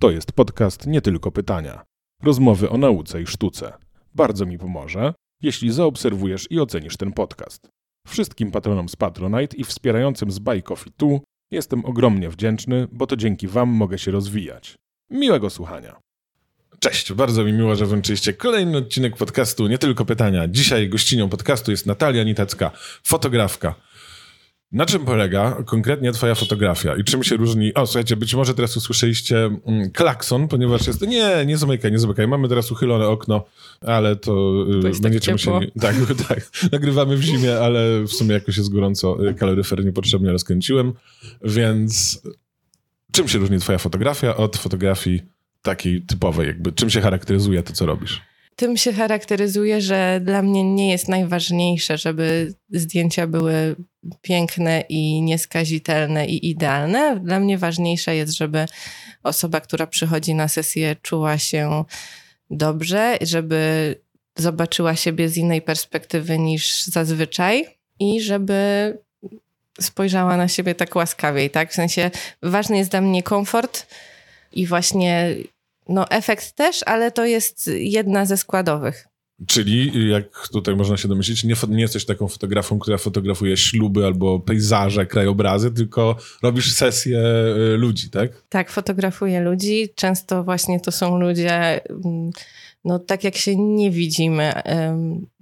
To jest podcast nie tylko pytania. Rozmowy o nauce i sztuce. Bardzo mi pomoże, jeśli zaobserwujesz i ocenisz ten podcast. Wszystkim patronom z Patronite i wspierającym z Buy Coffee Tu jestem ogromnie wdzięczny, bo to dzięki Wam mogę się rozwijać. Miłego słuchania. Cześć, bardzo mi miło, że włączyliście kolejny odcinek podcastu Nie tylko pytania. Dzisiaj gościnią podcastu jest Natalia Nitecka, fotografka. Na czym polega konkretnie twoja fotografia i czym się różni? O, słuchajcie, być może teraz usłyszeliście mm, klakson, ponieważ jest... Nie, nie zamykaj, nie zamykaj. Mamy teraz uchylone okno, ale to, y, To jest tak będziecie ciepło. musieli... Tak, tak. Nagrywamy w zimie, ale w sumie jakoś jest gorąco. y, Kaloryfer niepotrzebnie rozkręciłem, więc czym się różni twoja fotografia od fotografii takiej typowej? Jakby czym się charakteryzuje to, co robisz? Tym się charakteryzuje, że dla mnie nie jest najważniejsze, żeby zdjęcia były piękne i nieskazitelne i idealne. Dla mnie ważniejsze jest, żeby osoba, która przychodzi na sesję, czuła się dobrze, żeby zobaczyła siebie z innej perspektywy niż zazwyczaj i żeby spojrzała na siebie tak łaskawiej, tak? W sensie ważny jest dla mnie komfort i właśnie no efekt też, ale to jest jedna ze składowych. Czyli, jak tutaj można się domyślić, nie, nie jesteś taką fotografą, która fotografuje śluby albo pejzaże, krajobrazy, tylko robisz sesje y, ludzi, tak? Tak, fotografuję ludzi. Często właśnie to są ludzie, mm, no tak jak się nie widzimy.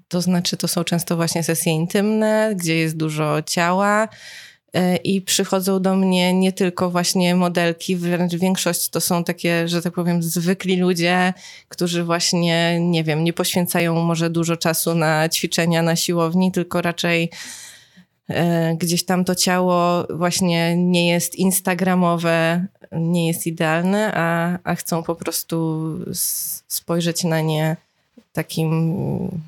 To znaczy, to są często właśnie sesje intymne, gdzie jest dużo ciała. E, I przychodzą do mnie nie tylko właśnie modelki, wręcz większość to są takie, że tak powiem, zwykli ludzie, którzy właśnie, nie wiem, nie poświęcają może dużo czasu na ćwiczenia na siłowni, tylko raczej e, gdzieś tam to ciało właśnie nie jest instagramowe, nie jest idealne, a, a chcą po prostu spojrzeć na nie takim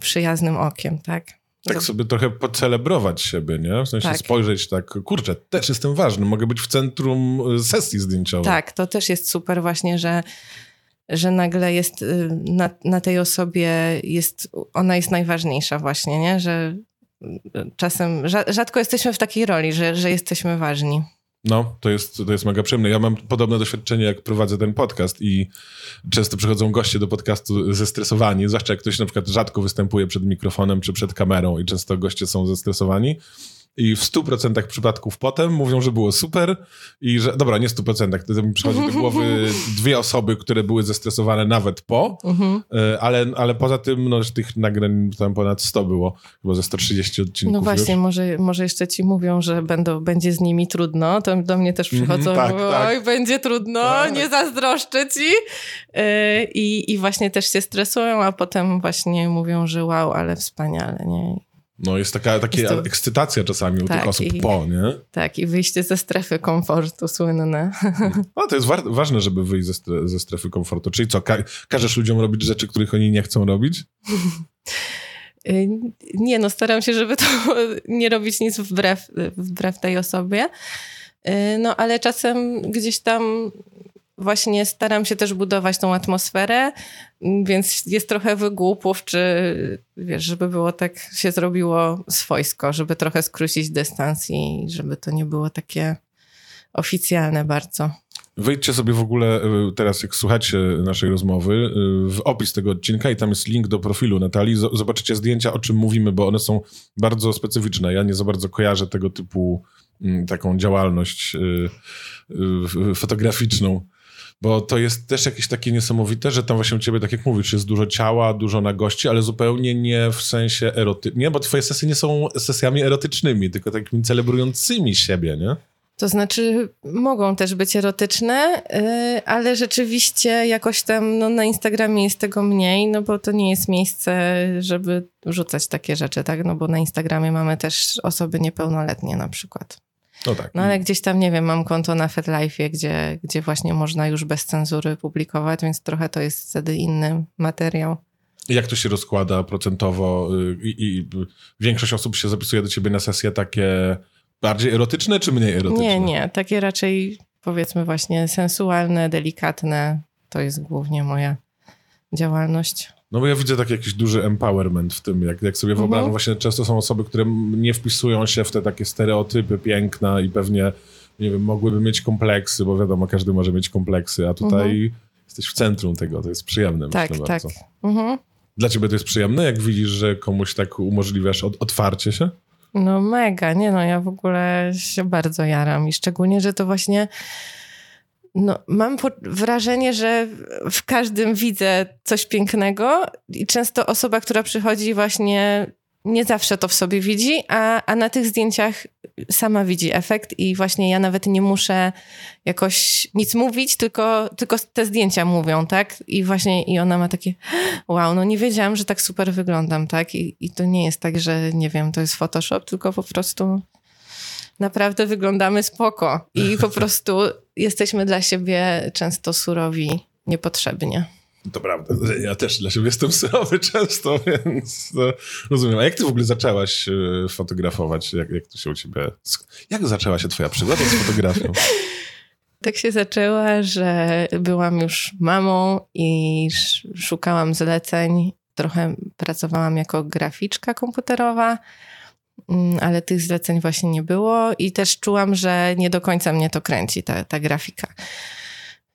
przyjaznym okiem, tak? Tak sobie trochę pocelebrować siebie, nie? W sensie Tak. spojrzeć tak, kurczę, też jestem ważny, mogę być w centrum y, sesji zdjęciowej. Tak, to też jest super właśnie, że, że nagle jest y, na, na tej osobie, jest, ona jest najważniejsza właśnie, nie? Że y, czasem, rza- rzadko jesteśmy w takiej roli, że, że jesteśmy ważni. No, to jest, to jest mega przyjemne. Ja mam podobne doświadczenie, jak prowadzę ten podcast i często przychodzą goście do podcastu zestresowani, zwłaszcza jak ktoś na przykład rzadko występuje przed mikrofonem czy przed kamerą i często goście są zestresowani. I w 100% przypadków potem mówią, że było super i że, dobra, nie w 100%, to mi przychodzi do głowy dwie osoby, które były zestresowane nawet po, Mhm. e, ale, ale poza tym, no, tych nagrań tam ponad 100 było, chyba ze 130 odcinków No właśnie, już. może, może jeszcze ci mówią, że będą, będzie z nimi trudno, to do mnie też Mhm, przychodzą, tak, mówią, tak. oj, będzie trudno, Tak. nie zazdroszczę ci. Yy, I, I właśnie też się stresują, a potem właśnie mówią, że wow, ale wspaniale, nie? No jest taka taka Jest to- ekscytacja czasami u Tak, tych osób i- po, nie? Tak, i wyjście ze strefy komfortu słynne. No to jest wa- ważne, żeby wyjść ze, stre- ze strefy komfortu. Czyli co, ka- każesz ludziom robić rzeczy, których oni nie chcą robić? Y, Nie, no staram się, żeby to nie robić nic wbrew, wbrew tej osobie. Y, No ale czasem gdzieś tam właśnie staram się też budować tą atmosferę, m, więc jest trochę wygłupów, czy wiesz, żeby było tak się zrobiło swojsko, żeby trochę skrócić dystans i żeby to nie było takie oficjalne bardzo. Wejdźcie sobie w ogóle y, teraz, jak słuchacie naszej rozmowy, y, w opis tego odcinka i tam jest link do profilu Natalii. Zobaczycie zdjęcia, o czym mówimy, bo one są bardzo specyficzne. Ja nie za bardzo kojarzę tego typu mm, taką działalność y, fotograficzną. Bo to jest też jakieś takie niesamowite, że tam właśnie u ciebie, tak jak mówisz, jest dużo ciała, dużo nagości, ale zupełnie nie w sensie erotycznym. Nie, bo twoje sesje nie są sesjami erotycznymi, tylko takimi celebrującymi siebie, nie? To znaczy, mogą też być erotyczne, yy, ale rzeczywiście jakoś tam no, na Instagramie jest tego mniej, no bo to nie jest miejsce, żeby wrzucać takie rzeczy, tak? No bo na Instagramie mamy też osoby niepełnoletnie na przykład. No tak. No ale gdzieś tam, nie wiem, mam konto na FetLife, gdzie, gdzie właśnie można już bez cenzury publikować, więc trochę to jest wtedy inny materiał. Jak to się rozkłada procentowo y, i, i większość osób się zapisuje do ciebie na sesje takie bardziej erotyczne czy mniej erotyczne? Nie, nie, takie raczej powiedzmy właśnie sensualne, delikatne, to jest głównie moja działalność. No bo ja widzę taki jakiś duży empowerment w tym, jak, jak sobie wyobrażam, Mhm. właśnie często są osoby, które nie wpisują się w te takie stereotypy piękna i pewnie nie wiem, mogłyby mieć kompleksy, bo wiadomo, każdy może mieć kompleksy, a tutaj mhm. jesteś w centrum tego, to jest przyjemne, tak, myślę tak. bardzo. Mhm. Dla ciebie to jest przyjemne, jak widzisz, że komuś tak umożliwiasz od, otwarcie się? No mega, nie no, ja w ogóle się bardzo jaram i szczególnie, że to właśnie no, mam wrażenie, że w każdym widzę coś pięknego i często osoba, która przychodzi właśnie nie zawsze to w sobie widzi, a, a na tych zdjęciach sama widzi efekt i właśnie ja nawet nie muszę jakoś nic mówić, tylko, tylko te zdjęcia mówią, tak? I właśnie i ona ma takie wow, no nie wiedziałam, że tak super wyglądam, tak? I, i to nie jest tak, że nie wiem, to jest Photoshop, tylko po prostu naprawdę wyglądamy spoko i po prostu jesteśmy dla siebie często surowi niepotrzebnie. To prawda. Ja też dla siebie jestem surowy często, więc rozumiem. A jak ty w ogóle zaczęłaś e, fotografować? Jak, jak to się u ciebie... Jak zaczęła się twoja przygoda z fotografią? Tak się zaczęła, że byłam już mamą i szukałam zleceń. Trochę pracowałam jako graficzka komputerowa, ale tych zleceń właśnie nie było i też czułam, że nie do końca mnie to kręci, ta, ta grafika.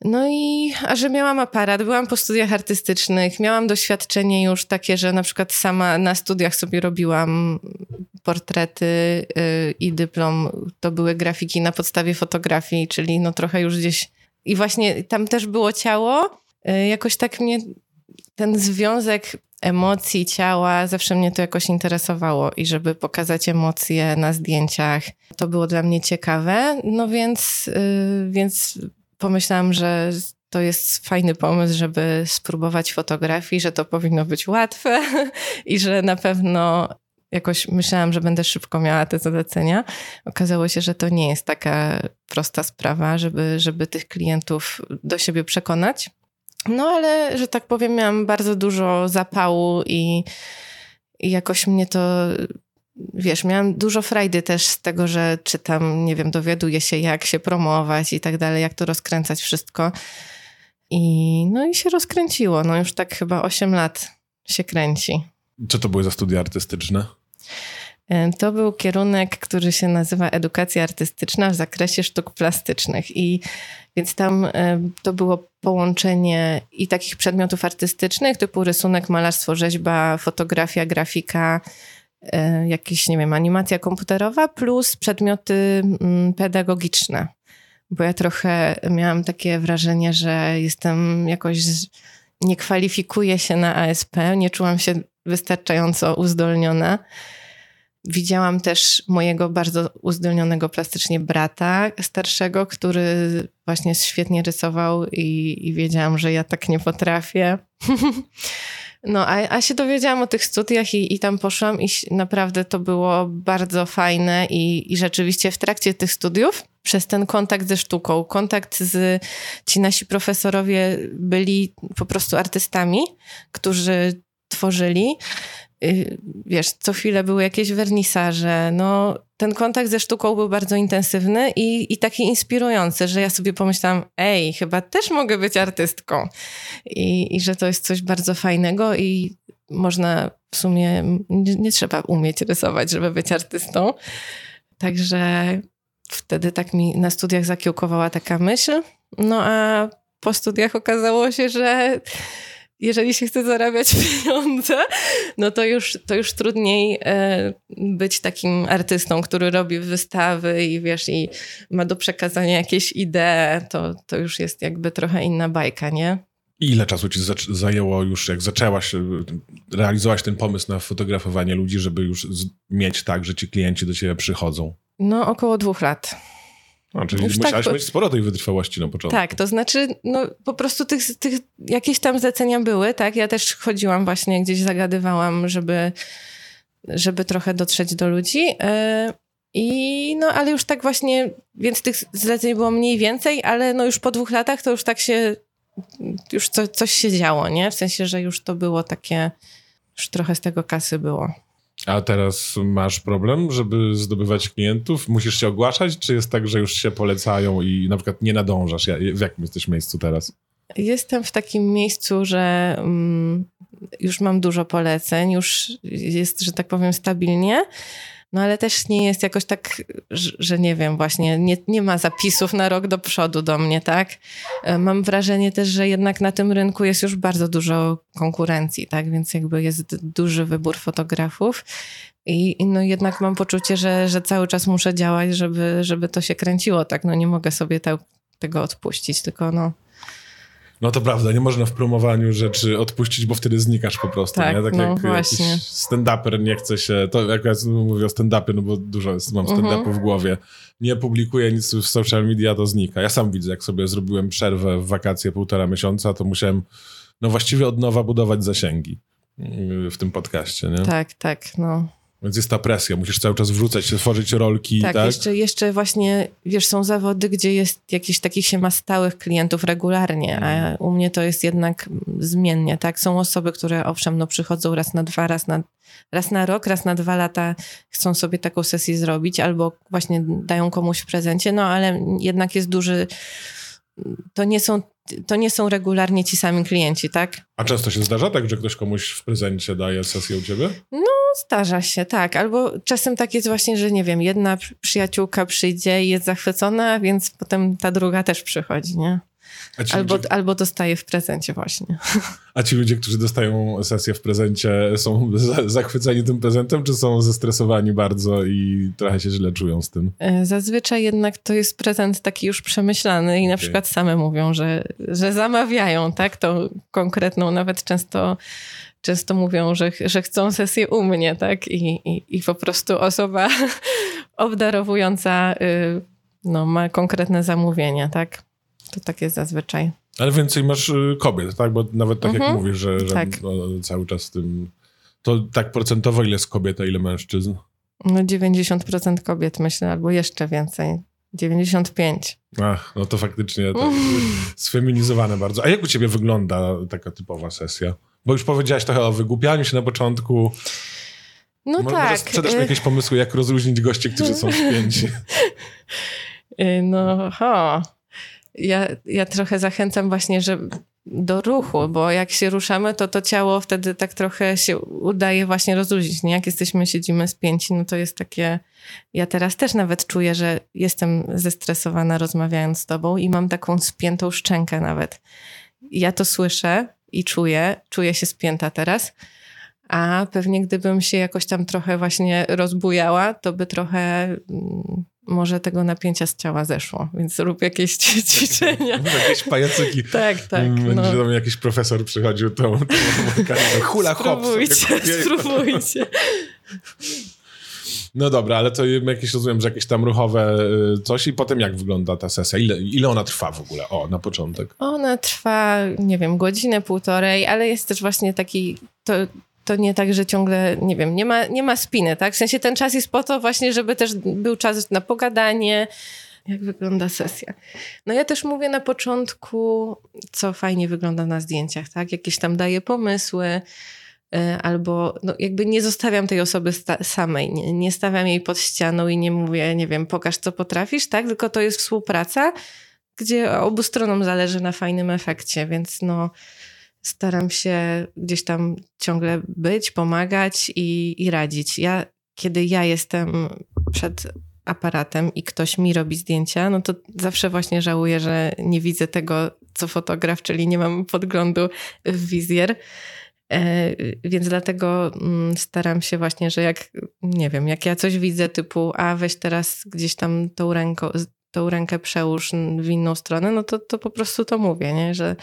No i, a że miałam aparat, byłam po studiach artystycznych, miałam doświadczenie już takie, że na przykład sama na studiach sobie robiłam portrety yy, i dyplom, to były grafiki na podstawie fotografii, czyli no trochę już gdzieś... I właśnie tam też było ciało, yy, jakoś tak mnie ten związek emocji, ciała, zawsze mnie to jakoś interesowało i żeby pokazać emocje na zdjęciach, to było dla mnie ciekawe, no więc, yy, więc pomyślałam, że to jest fajny pomysł, żeby spróbować fotografii, że to powinno być łatwe i że na pewno jakoś myślałam, że będę szybko miała te zalecenia. Okazało się, że to nie jest taka prosta sprawa, żeby, żeby tych klientów do siebie przekonać. No ale, że tak powiem, miałam bardzo dużo zapału i, i jakoś mnie to wiesz, miałam dużo frajdy też z tego, że czytam, nie wiem, dowiaduję się, jak się promować i tak dalej, jak to rozkręcać wszystko. I no i się rozkręciło. No już tak chyba 8 lat się kręci. Co to były za studia artystyczne? E, to był kierunek, który się nazywa edukacja artystyczna w zakresie sztuk plastycznych. I więc tam e, to było połączenie i takich przedmiotów artystycznych, typu rysunek, malarstwo, rzeźba, fotografia, grafika, E, jakieś, nie wiem, animacja komputerowa plus przedmioty mm, pedagogiczne. Bo ja trochę miałam takie wrażenie, że jestem jakoś, nie kwalifikuję się na ASP, nie czułam się wystarczająco uzdolniona. Widziałam też mojego bardzo uzdolnionego plastycznie brata starszego, który właśnie świetnie rysował i, i wiedziałam, że ja tak nie potrafię. No, a, a się dowiedziałam o tych studiach i, i tam poszłam i naprawdę to było bardzo fajne i, i rzeczywiście w trakcie tych studiów przez ten kontakt ze sztuką, kontakt z ci nasi profesorowie byli po prostu artystami, którzy tworzyli. Y, wiesz, co chwilę były jakieś wernisaże, no ten kontakt ze sztuką był bardzo intensywny i, i taki inspirujący, że ja sobie pomyślałam, ej, chyba też mogę być artystką. I, i że to jest coś bardzo fajnego i można w sumie, nie, nie trzeba umieć rysować, żeby być artystą. Także wtedy tak mi na studiach zakiełkowała taka myśl, no a po studiach okazało się, że jeżeli się chce zarabiać pieniądze, no to już, to już trudniej e, być takim artystą, który robi wystawy i wiesz, i ma do przekazania jakieś idee, to, to już jest jakby trochę inna bajka, nie? I ile czasu ci zajęło już, jak zaczęłaś e, realizować ten pomysł na fotografowanie ludzi, żeby już mieć tak, że ci klienci do ciebie przychodzą? No, około dwóch lat. A, czyli Już musiałaś tak, mieć sporo tej wytrwałości na początku. Tak, to znaczy, no po prostu tych, tych jakieś tam zlecenia były, tak? Ja też chodziłam właśnie, gdzieś zagadywałam, żeby, żeby trochę dotrzeć do ludzi. Yy, I no, ale już tak właśnie, więc tych zleceń było mniej więcej, ale no już po dwóch latach to już tak się, już co, coś się działo, nie? W sensie, że już to było takie, już trochę z tego kasy było. A teraz masz problem, żeby zdobywać klientów? Musisz się ogłaszać, czy jest tak, że już się polecają i na przykład nie nadążasz? W jakim jesteś miejscu teraz? Jestem w takim miejscu, że um, już mam dużo poleceń, już jest, że tak powiem, stabilnie, No ale też nie jest jakoś tak, że, nie wiem, właśnie nie, nie ma zapisów na rok do przodu do mnie, tak? E, mam wrażenie też, że jednak na tym rynku jest już bardzo dużo konkurencji, tak? Więc jakby jest duży wybór fotografów. I, I, no jednak mam poczucie, że, że cały czas muszę działać, żeby, żeby to się kręciło, tak? No nie mogę sobie te, tego odpuścić, tylko no no to prawda, nie można w promowaniu rzeczy odpuścić, bo wtedy znikasz po prostu. Tak, nie? tak no jak właśnie. stand-uper nie chce się, to jak ja mówię o stand-upie, no bo dużo jest, mam stand-upu uh -huh. w głowie, nie publikuję nic w social media, to znika. Ja sam widzę, jak sobie zrobiłem przerwę w wakacje półtora miesiąca, to musiałem no właściwie od nowa budować zasięgi w tym podcaście, nie? Tak, tak, no. Więc jest ta presja, musisz cały czas wrzucać, tworzyć rolki. Tak, tak? Jeszcze, jeszcze właśnie, wiesz, są zawody, gdzie jest jakiś takich się ma stałych klientów regularnie, a mhm. u mnie to jest jednak zmiennie, tak? Są osoby, które owszem, no przychodzą raz na dwa, raz na, raz na rok, raz na dwa lata chcą sobie taką sesję zrobić, albo właśnie dają komuś w prezencie, no ale jednak jest duży to nie są to nie są regularnie ci sami klienci, tak? A często się zdarza tak, że ktoś komuś w prezencie daje sesję u ciebie? No, zdarza się, tak. Albo czasem tak jest właśnie, że nie wiem, jedna przyjaciółka przyjdzie i jest zachwycona, więc potem ta druga też przychodzi, nie? Albo, ludzie... albo dostaje w prezencie właśnie. A ci ludzie, którzy dostają sesję w prezencie są zachwyceni tym prezentem, czy są zestresowani bardzo i trochę się źle czują z tym? E, zazwyczaj jednak to jest prezent taki już przemyślany i na okay. przykład same mówią, że, że zamawiają tak, tą konkretną, nawet często często mówią, że, że chcą sesję u mnie, tak? I, i, i po prostu osoba obdarowująca y, no, ma konkretne zamówienia, tak? To tak jest zazwyczaj. Ale więcej masz y, kobiet, tak? Bo nawet tak mhm. jak mówisz, że, że tak. no, cały czas tym... To tak procentowo ile jest kobiet, a ile mężczyzn? No 90% kobiet myślę, albo jeszcze więcej. 95. Ach, no to faktycznie tak, sfeminizowane bardzo. A jak u ciebie wygląda taka typowa sesja? Bo już powiedziałaś trochę o wygłupianiu się na początku. No Może tak. Sprzedasz mi y- jakieś pomysły, jak rozróżnić gości, którzy są spięci? Y, no, ho ja, ja trochę zachęcam właśnie, że do ruchu, bo jak się ruszamy, to to ciało wtedy tak trochę się udaje właśnie rozluźnić. Nie? Jak jesteśmy, siedzimy spięci, no to jest takie... Ja teraz też nawet czuję, że jestem zestresowana rozmawiając z tobą i mam taką spiętą szczękę nawet. Ja to słyszę i czuję, czuję się spięta teraz, a pewnie gdybym się jakoś tam trochę właśnie rozbujała, to by trochę mm, może tego napięcia z ciała zeszło, więc rób jakieś ćwiczenia. jakieś pajacyki. tak, tak. Mm, będzie no. do mnie jakiś profesor przychodził, to, to hula hop. Spróbujcie, spróbujcie. No dobra, ale to jakieś rozumiem, że jakieś tam ruchowe y, coś i potem jak wygląda ta sesja? Ile, ile ona trwa w ogóle? O, na początek. Ona trwa, nie wiem, godzinę, półtorej, ale jest też właśnie taki, to, to nie tak, że ciągle, nie wiem, nie ma, nie ma spiny, tak? W sensie ten czas jest po to właśnie, żeby też był czas na pogadanie, jak wygląda sesja. No ja też mówię na początku, co fajnie wygląda na zdjęciach, tak? Jakieś tam daję pomysły, y, albo no jakby nie zostawiam tej osoby samej, nie, nie stawiam jej pod ścianą i nie mówię, nie wiem, pokaż co potrafisz, tak? Tylko to jest współpraca, gdzie obu stronom zależy na fajnym efekcie, więc no staram się gdzieś tam ciągle być, pomagać i, i radzić. Ja, kiedy ja jestem przed aparatem i ktoś mi robi zdjęcia, no to zawsze właśnie żałuję, że nie widzę tego, co fotograf, czyli nie mam podglądu w wizjer. E, więc dlatego mm, staram się właśnie, że jak, nie wiem, jak ja coś widzę typu, a weź teraz gdzieś tam tą, ręką, tą rękę przełóż w inną stronę, no to, to po prostu to mówię, nie? że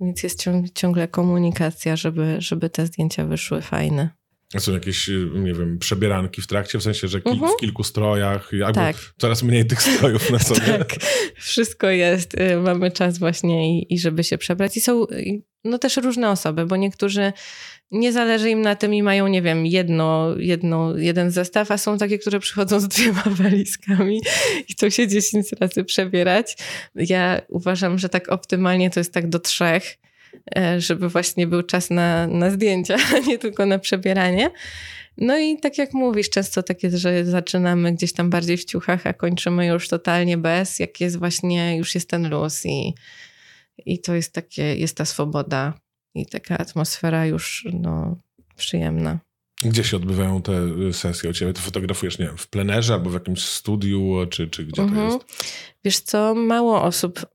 więc jest ciągle komunikacja, żeby, żeby te zdjęcia wyszły fajne. Są jakieś, y, nie wiem, przebieranki w trakcie, w sensie, że kil, uh -huh. w kilku strojach, albo tak. coraz mniej tych strojów na sobie. tak, wszystko jest. Y, mamy czas właśnie i, i żeby się przebrać. I są no też różne osoby, bo niektórzy nie zależy im na tym i mają, nie wiem, jedno, jedno, jeden zestaw, a są takie, które przychodzą z dwiema walizkami i chcą się 10 razy przebierać. Ja uważam, że tak optymalnie to jest tak do trzech, e, żeby właśnie był czas na, na zdjęcia, a nie tylko na przebieranie. No i tak jak mówisz, często tak jest, że zaczynamy gdzieś tam bardziej w ciuchach, a kończymy już totalnie bez, jak jest właśnie, już jest ten luz i, i to jest takie, jest ta swoboda i taka atmosfera już no, przyjemna. Gdzie się odbywają te y, sesje u ciebie? Ty fotografujesz, nie wiem, w plenerze albo w jakimś studiu, czy, czy gdzie mhm. to jest? Wiesz co, mało osób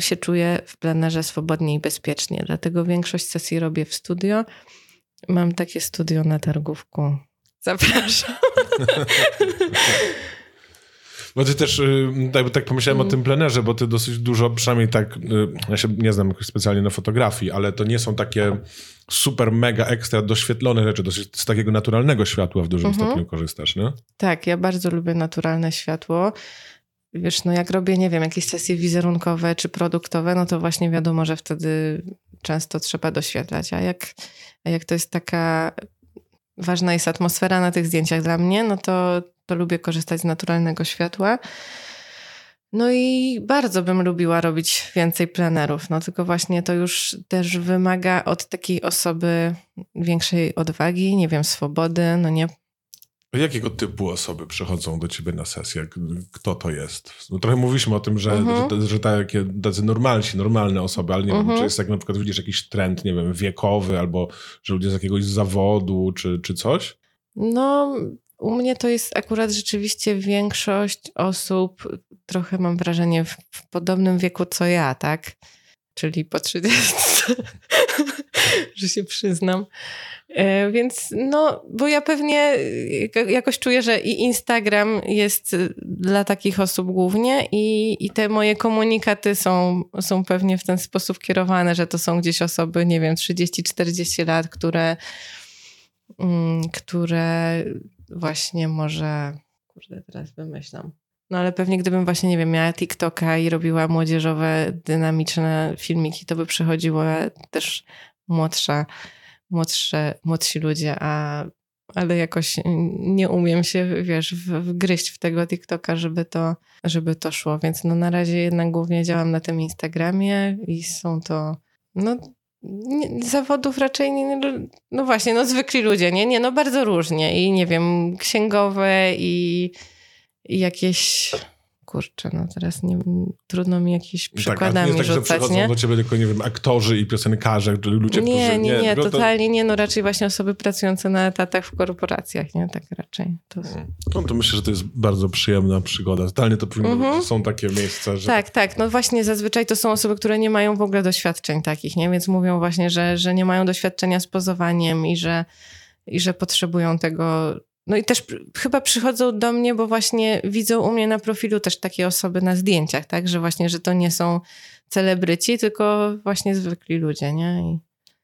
się czuje w plenerze swobodnie i bezpiecznie, dlatego większość sesji robię w studio. Mam takie studio na targówku. Zapraszam. Bo ty też, tak, tak pomyślałem mm. o tym plenerze, bo ty dosyć dużo, przynajmniej tak, y, ja się nie znam specjalnie na fotografii, ale to nie są takie super, mega, ekstra doświetlone rzeczy, dosyć z takiego naturalnego światła w dużym mm -hmm. stopniu korzystasz, nie? Tak, ja bardzo lubię naturalne światło. Wiesz, no jak robię, nie wiem, jakieś sesje wizerunkowe czy produktowe, no to właśnie wiadomo, że wtedy często trzeba doświetlać. A jak, a jak to jest taka ważna jest atmosfera na tych zdjęciach dla mnie, no to, to lubię korzystać z naturalnego światła. No i bardzo bym lubiła robić więcej plenerów, no tylko właśnie to już też wymaga od takiej osoby większej odwagi, nie wiem, swobody, no nie Jakiego typu osoby przychodzą do ciebie na sesję? Kto to jest? No trochę mówiliśmy o tym, że, mhm. że, że takie tacy normalni, normalne osoby, ale nie wiem, czy mhm. jest tak na przykład widzisz jakiś trend, nie wiem, wiekowy, albo że ludzie z jakiegoś zawodu, czy, czy coś? No, u mnie to jest akurat rzeczywiście większość osób, trochę mam wrażenie, w, w podobnym wieku co ja, tak? Czyli po 30, że się przyznam. E, więc no, bo ja pewnie jakoś czuję, że i Instagram jest dla takich osób głównie i, i te moje komunikaty są, są pewnie w ten sposób kierowane, że to są gdzieś osoby, nie wiem, 30-40 lat, które, mm, które właśnie może, kurde, teraz wymyślam. No ale pewnie gdybym właśnie, nie wiem, miała TikToka i robiła młodzieżowe, dynamiczne filmiki, to by przychodziła też młodsza młodsze, młodsi ludzie, a, ale jakoś nie umiem się, wiesz, wgryźć w tego TikToka, żeby to, żeby to szło. Więc no na razie jednak głównie działam na tym Instagramie i są to, no nie, zawodów raczej, nie, no właśnie, no zwykli ludzie, nie? Nie, no bardzo różnie i nie wiem, księgowe i, i jakieś kurczę, no teraz nie, trudno mi jakieś przykładami tak, nie jest tak, rzucać, że nie? do ciebie tylko, nie wiem, aktorzy i piosenkarze, ludzie, nie, którzy... Nie, nie, nie, totalnie to... nie, no raczej właśnie osoby pracujące na etatach w korporacjach, nie? Tak raczej. To... No to myślę, że to jest bardzo przyjemna przygoda. Totalnie to powinno mhm. są takie miejsca, że... Tak, tak, no właśnie zazwyczaj to są osoby, które nie mają w ogóle doświadczeń takich, nie? Więc mówią właśnie, że, że nie mają doświadczenia z pozowaniem i że, i że potrzebują tego no i też chyba przychodzą do mnie, bo właśnie widzą u mnie na profilu też takie osoby na zdjęciach, tak? Że właśnie, że to nie są celebryci, tylko właśnie zwykli ludzie, nie? I...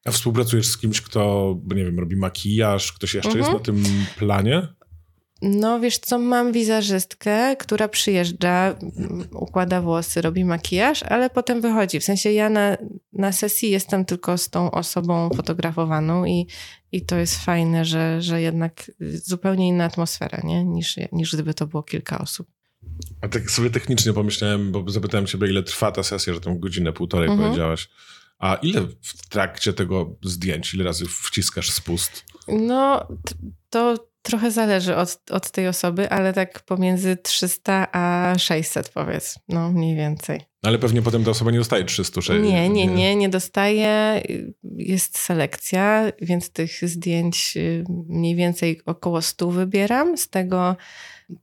A współpracujesz z kimś, kto, nie wiem, robi makijaż, ktoś jeszcze mhm. jest na tym planie? No wiesz co, mam wizerzystkę, która przyjeżdża, układa włosy, robi makijaż, ale potem wychodzi. W sensie ja na, na sesji jestem tylko z tą osobą fotografowaną i, i to jest fajne, że, że jednak zupełnie inna atmosfera, nie? Niż, niż gdyby to było kilka osób. A tak sobie technicznie pomyślałem, bo zapytałem ciebie, ile trwa ta sesja, że tam godzinę, półtorej mhm. powiedziałaś. A ile w trakcie tego zdjęć, ile razy wciskasz spust? No, to trochę zależy od, od tej osoby, ale tak pomiędzy 300 a 600 powiedz, no mniej więcej. Ale pewnie potem ta osoba nie dostaje 300. Nie, nie, nie, nie dostaje. Jest selekcja, więc tych zdjęć y, mniej więcej około 100 wybieram. Z tego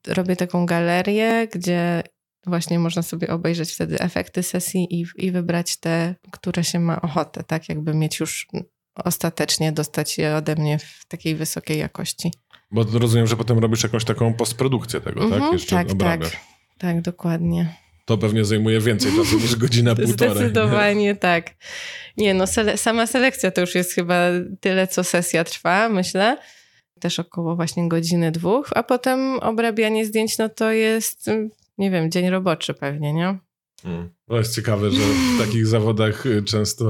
robię taką galerię, gdzie właśnie można sobie obejrzeć wtedy efekty sesji i, i wybrać te, które się ma ochotę, tak jakby mieć już ostatecznie dostać je ode mnie w takiej wysokiej jakości. Bo rozumiem, że potem robisz jakąś taką postprodukcję tego, tak? Mhm, Jeszcze tak, obrabiasz. tak. Tak, dokładnie. To pewnie zajmuje więcej czasu niż godzina, półtora. Zdecydowanie tak. Nie no, sele sama selekcja to już jest chyba tyle, co sesja trwa, myślę. Też około właśnie godziny, dwóch, a potem obrabianie zdjęć, no to jest, nie wiem, dzień roboczy pewnie, nie? Hmm. No jest ciekawe, że w takich zawodach y, często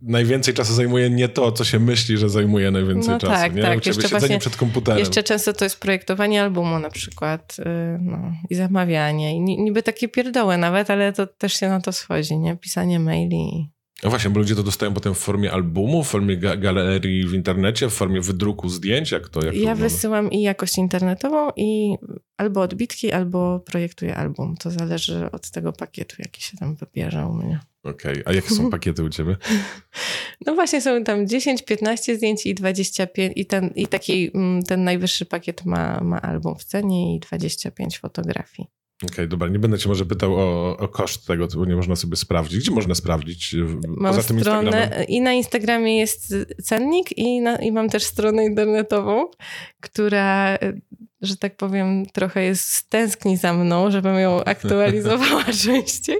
najwięcej czasu zajmuje nie to, co się myśli, że zajmuje najwięcej no czasu. Tak, nie? tak. Jeszcze siedzenie przed komputerem. Jeszcze często to jest projektowanie albumu na przykład y, no, i zamawianie. I niby takie pierdoły nawet, ale to też się na to schodzi, nie? Pisanie maili. No właśnie, bo ludzie to dostają potem w formie albumu, w formie ga galerii w internecie, w formie wydruku zdjęć, jak to? Jak ja to wysyłam i jakość internetową i albo odbitki, albo projektuję album. To zależy od tego pakietu, jaki się tam wybierze u mnie. Okej, okay. a jakie są pakiety u ciebie? No właśnie są tam 10, 15 zdjęć i 25 i ten, i taki, mm, ten najwyższy pakiet ma, ma album w cenie i 25 fotografii. Okej, okay, dobra, nie będę cię może pytał o, o koszt tego, bo nie można sobie sprawdzić. Gdzie można sprawdzić? Mam Poza tym stronę Instagramem? i na Instagramie jest cennik i, na, i mam też stronę internetową, która że tak powiem, trochę jest tęskni za mną, żebym ją aktualizowała częściej.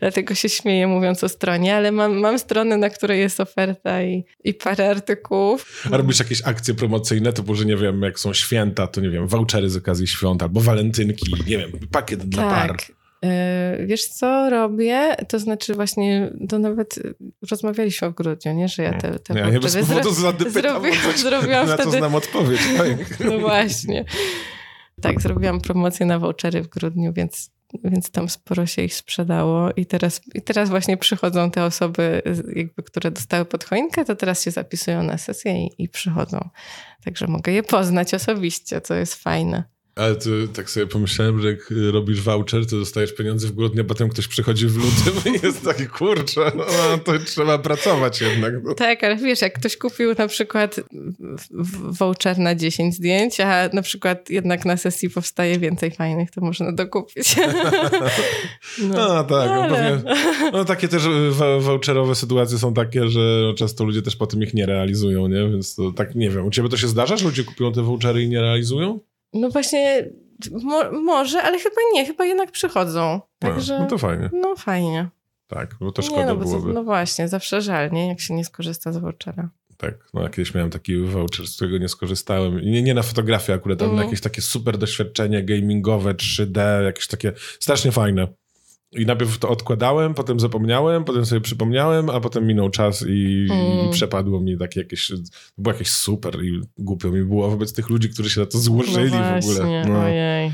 Dlatego się śmieję mówiąc o stronie, ale mam, mam stronę, na której jest oferta i, i parę artykułów. A robisz jakieś akcje promocyjne, typu, że nie wiem, jak są święta, to nie wiem, vouchery z okazji świąt albo walentynki, nie wiem, pakiet dla tak. par. E, wiesz co robię? To znaczy właśnie, to nawet rozmawialiśmy w grudniu, nie? Że ja te, te ja nie bez powodu zro... zrobiłam, zrobiłam na wtedy... to znam odpowiedź. Tak. No właśnie. Tak, zrobiłam promocję na vouchery w grudniu, więc, więc tam sporo się ich sprzedało i teraz, i teraz właśnie przychodzą te osoby, jakby, które dostały pod choinkę, to teraz się zapisują na sesję i, i przychodzą. Także mogę je poznać osobiście, co jest fajne. Ale to tak sobie pomyślałem, że jak robisz voucher, to dostajesz pieniądze w grudniu, a potem ktoś przychodzi w lutym i jest taki, kurczę, no to trzeba pracować jednak. No. Tak, ale wiesz, jak ktoś kupił na przykład voucher na 10 zdjęć, a na przykład jednak na sesji powstaje więcej fajnych, to można dokupić. No, no tak, no ale... no, pewnie, no takie też voucherowe sytuacje są takie, że często ludzie też potem ich nie realizują, nie? Więc to tak, nie wiem, u ciebie to się zdarza, że ludzie kupują te vouchery i nie realizują? No właśnie, mo może, ale chyba nie, chyba jednak przychodzą. Także, no to fajnie. No fajnie. Tak, bo to szkoda nie, no, byłoby. no właśnie, zawsze żal, nie? Jak się nie skorzysta z vouchera. Tak, no kiedyś miałem taki voucher, z którego nie skorzystałem. Nie, nie na fotografię akurat, ale mm. na jakieś takie super doświadczenie gamingowe, 3D, jakieś takie strasznie fajne. I najpierw to odkładałem, potem zapomniałem, potem sobie przypomniałem, a potem minął czas i, mm. i przepadło mi takie jakieś, było jakieś super i głupio mi było wobec tych ludzi, którzy się na to złożyli no właśnie, w ogóle. No. Ojej.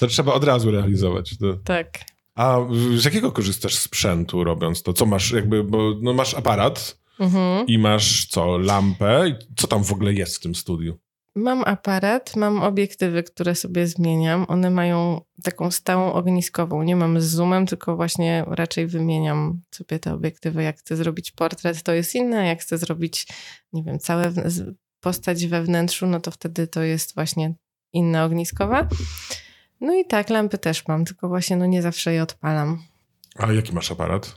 To trzeba od razu realizować. To. Tak. A z jakiego korzystasz sprzętu robiąc to? Co masz jakby, bo no masz aparat mhm. i masz co, lampę? Co tam w ogóle jest w tym studiu? Mam aparat, mam obiektywy, które sobie zmieniam. One mają taką stałą ogniskową. Nie mam z zoomem, tylko właśnie raczej wymieniam sobie te obiektywy. Jak chcę zrobić portret, to jest inne. Jak chcę zrobić, nie wiem, całe postać we wnętrzu, no to wtedy to jest właśnie inna ogniskowa. No i tak, lampy też mam, tylko właśnie no nie zawsze je odpalam. A jaki masz aparat?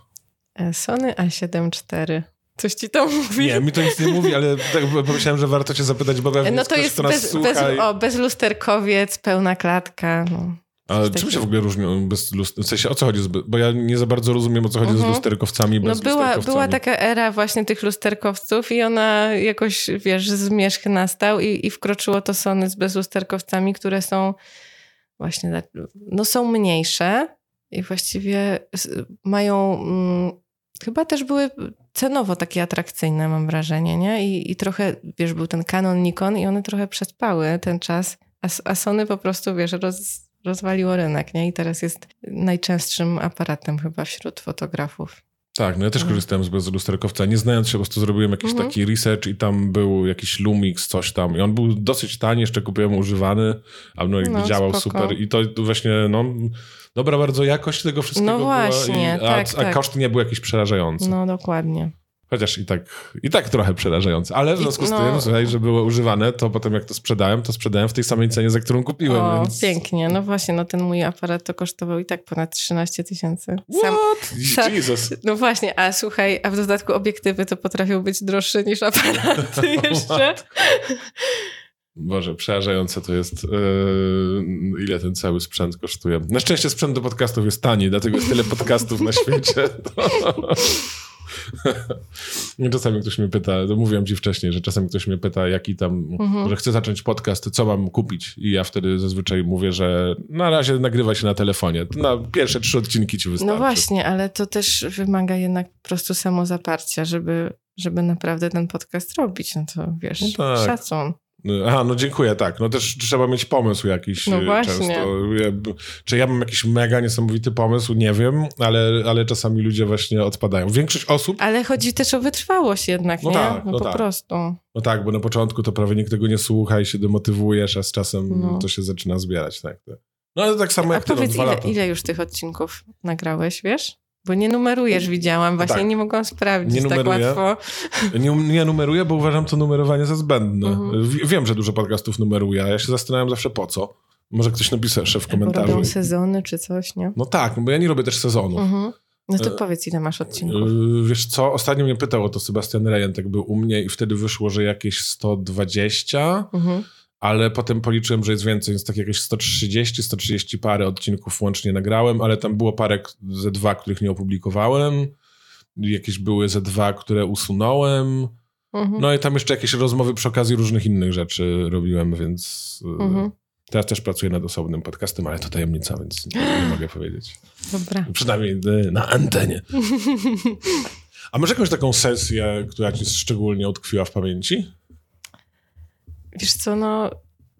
E, Sony A7 IV. Coś ci to mówi? Nie, mi to nic nie mówi, ale tak pomyślałem, że warto cię zapytać, bo pewnie No to jest bez, bez, o, bezlusterkowiec, pełna klatka. No. A czym się w ogóle różnią bez W sensie o co chodzi? Z, bo ja nie za bardzo rozumiem o co chodzi uh -huh. z mhm. lusterkowcami bez No była, lusterkowcami. była taka era właśnie tych lusterkowców i ona jakoś, wiesz, zmierzch nastał i, i wkroczyło to Sony z bezlusterkowcami, które są właśnie, no są mniejsze i właściwie mają... Mm, chyba też były cenowo takie atrakcyjne, mam wrażenie, nie? I, i trochę, wiesz, był ten Canon, Nikon i one trochę przespały ten czas, a, a Sony po prostu, wiesz, roz, rozwaliło rynek, nie? I teraz jest najczęstszym aparatem chyba wśród fotografów. Tak, no ja też mhm. korzystałem z bezlusterkowca. Nie znając się, po prostu zrobiłem jakiś mhm. taki research i tam był jakiś Lumix, coś tam. I on był dosyć tani, jeszcze kupiłem używany, a no, no działał spoko. super. I to właśnie, no, dobra bardzo jakość tego wszystkiego no właśnie, była. I, tak, a, tak. a koszt nie był jakiś przerażający. No dokładnie. Chociaż i tak, i tak trochę przerażające. Ale w związku z no. tym, słuchaj, że było używane, to potem jak to sprzedałem, to sprzedałem w tej samej cenie, za którą kupiłem. O, więc... pięknie. No właśnie, no ten mój aparat to kosztował i tak ponad 13 tysięcy. What? Jesus. No właśnie, a słuchaj, a w dodatku obiektywy to potrafią być droższe niż aparaty jeszcze. Boże, przerażające to jest, yy, ile ten cały sprzęt kosztuje. Na szczęście sprzęt do podcastów jest tani, dlatego jest tyle podcastów na świecie. czasami ktoś mnie pyta, to mówiłem ci wcześniej, że czasami ktoś mnie pyta, jaki tam, mhm. że chce zacząć podcast, co mam kupić? I ja wtedy zazwyczaj mówię, że na razie nagrywa się na telefonie. Na pierwsze trzy odcinki ci wystarczy. No właśnie, ale to też wymaga jednak po prostu samozaparcia, żeby, żeby naprawdę ten podcast robić. No to wiesz, no tak. szacun. Aha, no dziękuję, tak. No też trzeba mieć pomysł jakiś no e, często. Ja, czy ja mam jakiś mega niesamowity pomysł? Nie wiem, ale, ale czasami ludzie właśnie odpadają. Większość osób... Ale chodzi też o wytrwałość jednak, no nie? Tak, no, no po tak. prostu. No tak, bo na początku to prawie nikt tego nie słucha i się demotywujesz, a z czasem no. to się zaczyna zbierać, tak. No ale tak samo a jak ty, no, powiedz, ile, ile już tych odcinków nagrałeś, wiesz? Bo nie numerujesz, widziałam, właśnie tak. nie mogłam sprawdzić nie tak łatwo. Nie, nie numeruję, bo uważam to numerowanie za zbędne. Mhm. Wiem, że dużo podcastów numeruje, a ja się zastanawiam zawsze po co. Może ktoś napisze jeszcze w komentarzu. Robią sezony czy coś, nie? No tak, bo ja nie robię też sezonów. Mhm. No to e, powiedz, ile masz odcinków. E, wiesz co, ostatnio mnie pytał o to Sebastian Rejentek był u mnie i wtedy wyszło, że jakieś 120, mhm. Ale potem policzyłem, że jest więcej, więc tak jakieś 130, 130 parę odcinków łącznie nagrałem, ale tam było parę ze dwa, których nie opublikowałem, jakieś były ze dwa, które usunąłem, mhm. no i tam jeszcze jakieś rozmowy przy okazji różnych innych rzeczy robiłem, więc... E, mhm. Teraz też pracuję nad osobnym podcastem, ale to tajemnica, więc nie, nie mogę powiedzieć. Dobra. Przynajmniej e, na antenie. A może jakąś taką sesję, która ci szczególnie utkwiła w pamięci? Wiesz co, no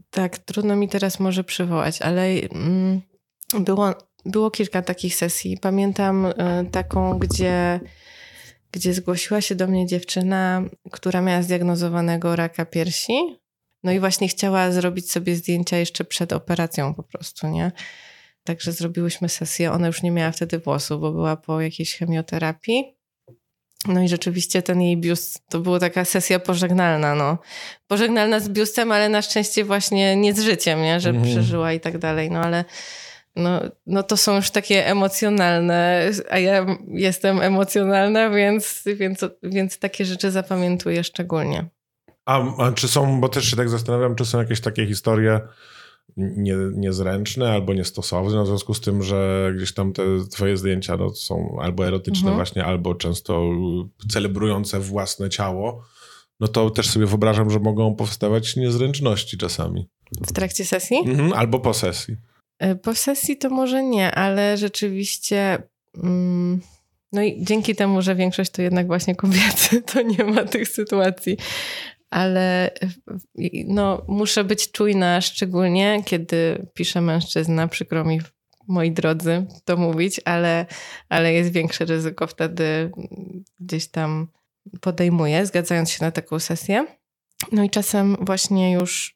tak, trudno mi teraz może przywołać, ale mm, było, było kilka takich sesji. Pamiętam y, taką, gdzie, gdzie zgłosiła się do mnie dziewczyna, która miała zdiagnozowanego raka piersi no i właśnie chciała zrobić sobie zdjęcia jeszcze przed operacją po prostu, nie? Także zrobiłyśmy sesję. Ona już nie miała wtedy włosów, bo była po jakiejś chemioterapii. No i rzeczywiście ten jej biust to była taka sesja pożegnalna, no. Pożegnalna z biustem, ale na szczęście właśnie nie z życiem, nie? Że mhm. przeżyła i tak dalej. No ale no, no to są już takie emocjonalne, a ja jestem emocjonalna, więc, więc, więc takie rzeczy zapamiętuję szczególnie. A, a, czy są, bo też się tak zastanawiam, czy są jakieś takie historie nie, niezręczne albo niestosowne, w związku z tym, że gdzieś tam te twoje zdjęcia no, są albo erotyczne mhm. właśnie, albo często celebrujące własne ciało, no to też sobie wyobrażam, że mogą powstawać niezręczności czasami. W trakcie sesji? Mhm, albo po sesji. E, po sesji to może nie, ale rzeczywiście... Mm... No i dzięki temu, że większość to jednak właśnie kobiety, to nie ma tych sytuacji ale no, muszę być czujna, szczególnie kiedy pisze mężczyzna. Przykro mi, moi drodzy, to mówić, ale, ale jest większe ryzyko wtedy gdzieś tam podejmuję, zgadzając się na taką sesję. No i czasem właśnie już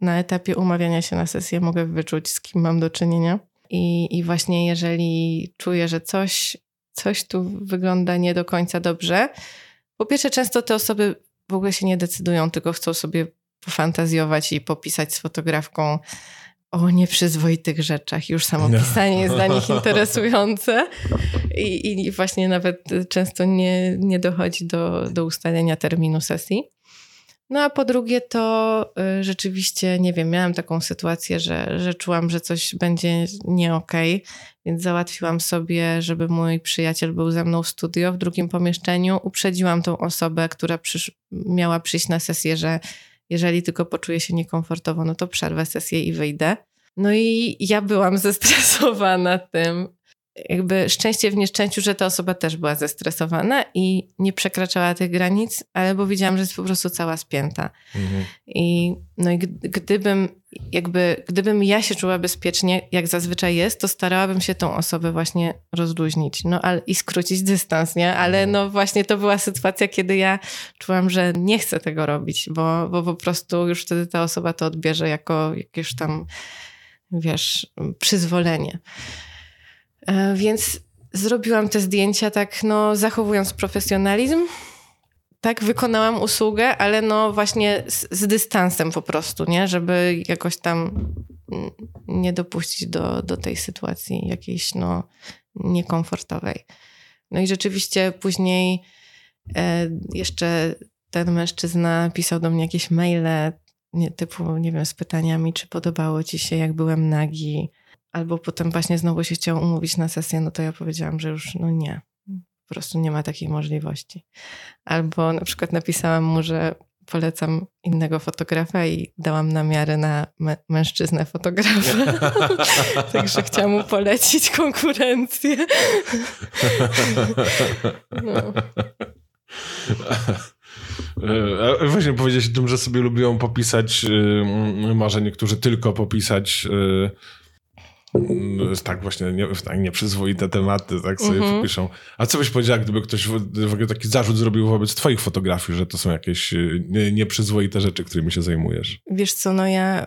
na etapie umawiania się na sesję mogę wyczuć, z kim mam do czynienia. I, i właśnie jeżeli czuję, że coś, coś tu wygląda nie do końca dobrze, po pierwsze, często te osoby w ogóle się nie decydują, tylko chcą sobie pofantazjować i popisać z fotografką o nieprzyzwoitych rzeczach. Już samo no. pisanie jest dla nich interesujące I, i właśnie nawet często nie, nie dochodzi do, do ustalenia terminu sesji. No a po drugie to y, rzeczywiście, nie wiem, miałam taką sytuację, że, że czułam, że coś będzie nie okay, więc załatwiłam sobie, żeby mój przyjaciel był ze mną w studio w drugim pomieszczeniu. Uprzedziłam tą osobę, która przysz miała przyjść na sesję, że jeżeli tylko poczuję się niekomfortowo, no to przerwę sesję i wyjdę. No i ja byłam zestresowana tym, jakby szczęście w nieszczęściu, że ta osoba też była zestresowana i nie przekraczała tych granic, ale bo widziałam, że jest po prostu cała spięta. Mhm. I, no i gdybym, jakby, gdybym ja się czuła bezpiecznie, jak zazwyczaj jest, to starałabym się tą osobę właśnie rozluźnić no, ale, i skrócić dystans, nie? Ale mhm. no właśnie to była sytuacja, kiedy ja czułam, że nie chcę tego robić, bo, bo po prostu już wtedy ta osoba to odbierze jako jakieś tam, wiesz, przyzwolenie. E, więc zrobiłam te zdjęcia tak, no, zachowując profesjonalizm. Tak, wykonałam usługę, ale no właśnie z, z dystansem po prostu, nie? Żeby jakoś tam nie dopuścić do, do tej sytuacji jakiejś, no, niekomfortowej. No i rzeczywiście później e, jeszcze ten mężczyzna pisał do mnie jakieś maile, nie, typu, nie wiem, z pytaniami, czy podobało ci się, jak byłem nagi, albo potem właśnie znowu się chciał umówić na sesję, no to ja powiedziałam, że już no nie, po prostu nie ma takiej możliwości. Albo na przykład napisałam mu, że polecam innego fotografa i dałam namiary na mężczyznę fotografa. Także chciałam mu polecić konkurencję. no. E, właśnie powiedzieć o tym, że sobie lubią popisać, y, może niektórzy tylko popisać y, tak właśnie nie, tak nieprzyzwoite tematy, tak sobie mm -hmm. piszą. A co byś powiedziała, gdyby ktoś w, w ogóle taki zarzut zrobił wobec twoich fotografii, że to są jakieś y, nie, nieprzyzwoite rzeczy, którymi się zajmujesz? Wiesz co, no ja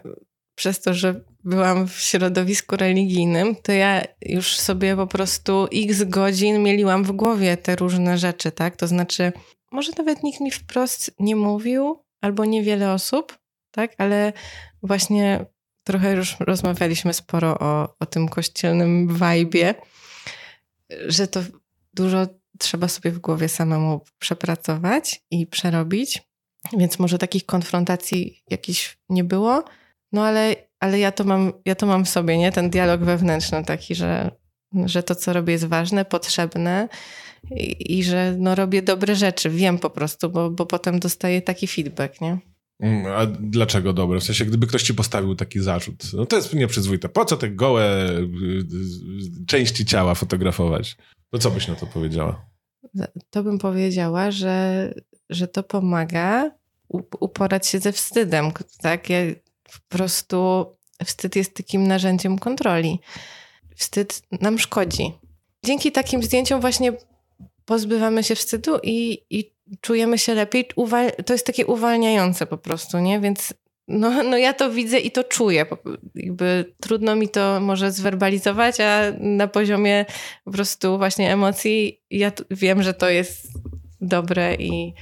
przez to, że byłam w środowisku religijnym, to ja już sobie po prostu x godzin mieliłam w głowie te różne rzeczy, tak? To znaczy, może nawet nikt mi wprost nie mówił, albo niewiele osób, tak? Ale właśnie trochę już rozmawialiśmy sporo o, o tym kościelnym wajbie, że to dużo trzeba sobie w głowie samemu przepracować i przerobić. Więc może takich konfrontacji jakichś nie było, no ale, ale ja, to mam, ja to mam w sobie, nie? Ten dialog wewnętrzny taki, że, że to, co robię jest ważne, potrzebne i, i że no, robię dobre rzeczy. Wiem po prostu, bo, bo potem dostaję taki feedback, nie? Mm, a dlaczego dobre? W sensie, gdyby ktoś ci postawił taki zarzut, no to jest nieprzyzwoite. Po co te gołe y, y, części ciała fotografować? No co byś na to powiedziała? To bym powiedziała, że, że to pomaga uporać się ze wstydem. Tak? Ja po prostu wstyd jest takim narzędziem kontroli. Wstyd nam szkodzi. Dzięki takim zdjęciom właśnie pozbywamy się wstydu i, i czujemy się lepiej. Uwal- to jest takie uwalniające po prostu, nie? Więc no, no ja to widzę i to czuję. Jakby trudno mi to może zwerbalizować, a na poziomie po prostu właśnie emocji ja wiem, że to jest dobre i,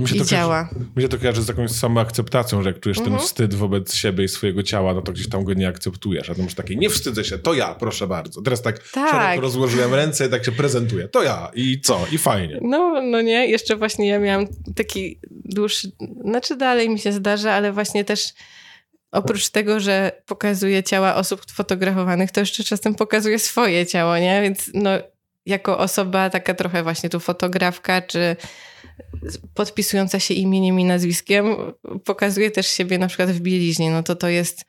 no mi się I to działa. Kojarzy, mi się to kojarzy z jakąś samoakceptacją, że jak czujesz ten mhm. wstyd wobec siebie i swojego ciała, no to gdzieś tam go nie akceptujesz. A to masz takie, nie wstydzę się, to ja, proszę bardzo. Teraz tak, tak. rozłożyłem ręce i tak się prezentuję. To ja i co? I fajnie. No, no nie, jeszcze właśnie ja miałam taki dłuższy, znaczy dalej mi się zdarza, ale właśnie też oprócz tego, że pokazuje ciała osób fotografowanych, to jeszcze czasem pokazuje swoje ciało, nie? Więc no, jako osoba taka trochę właśnie tu fotografka, czy podpisująca się imieniem i nazwiskiem, pokazuje też siebie na przykład w bieliźnie, no to to jest,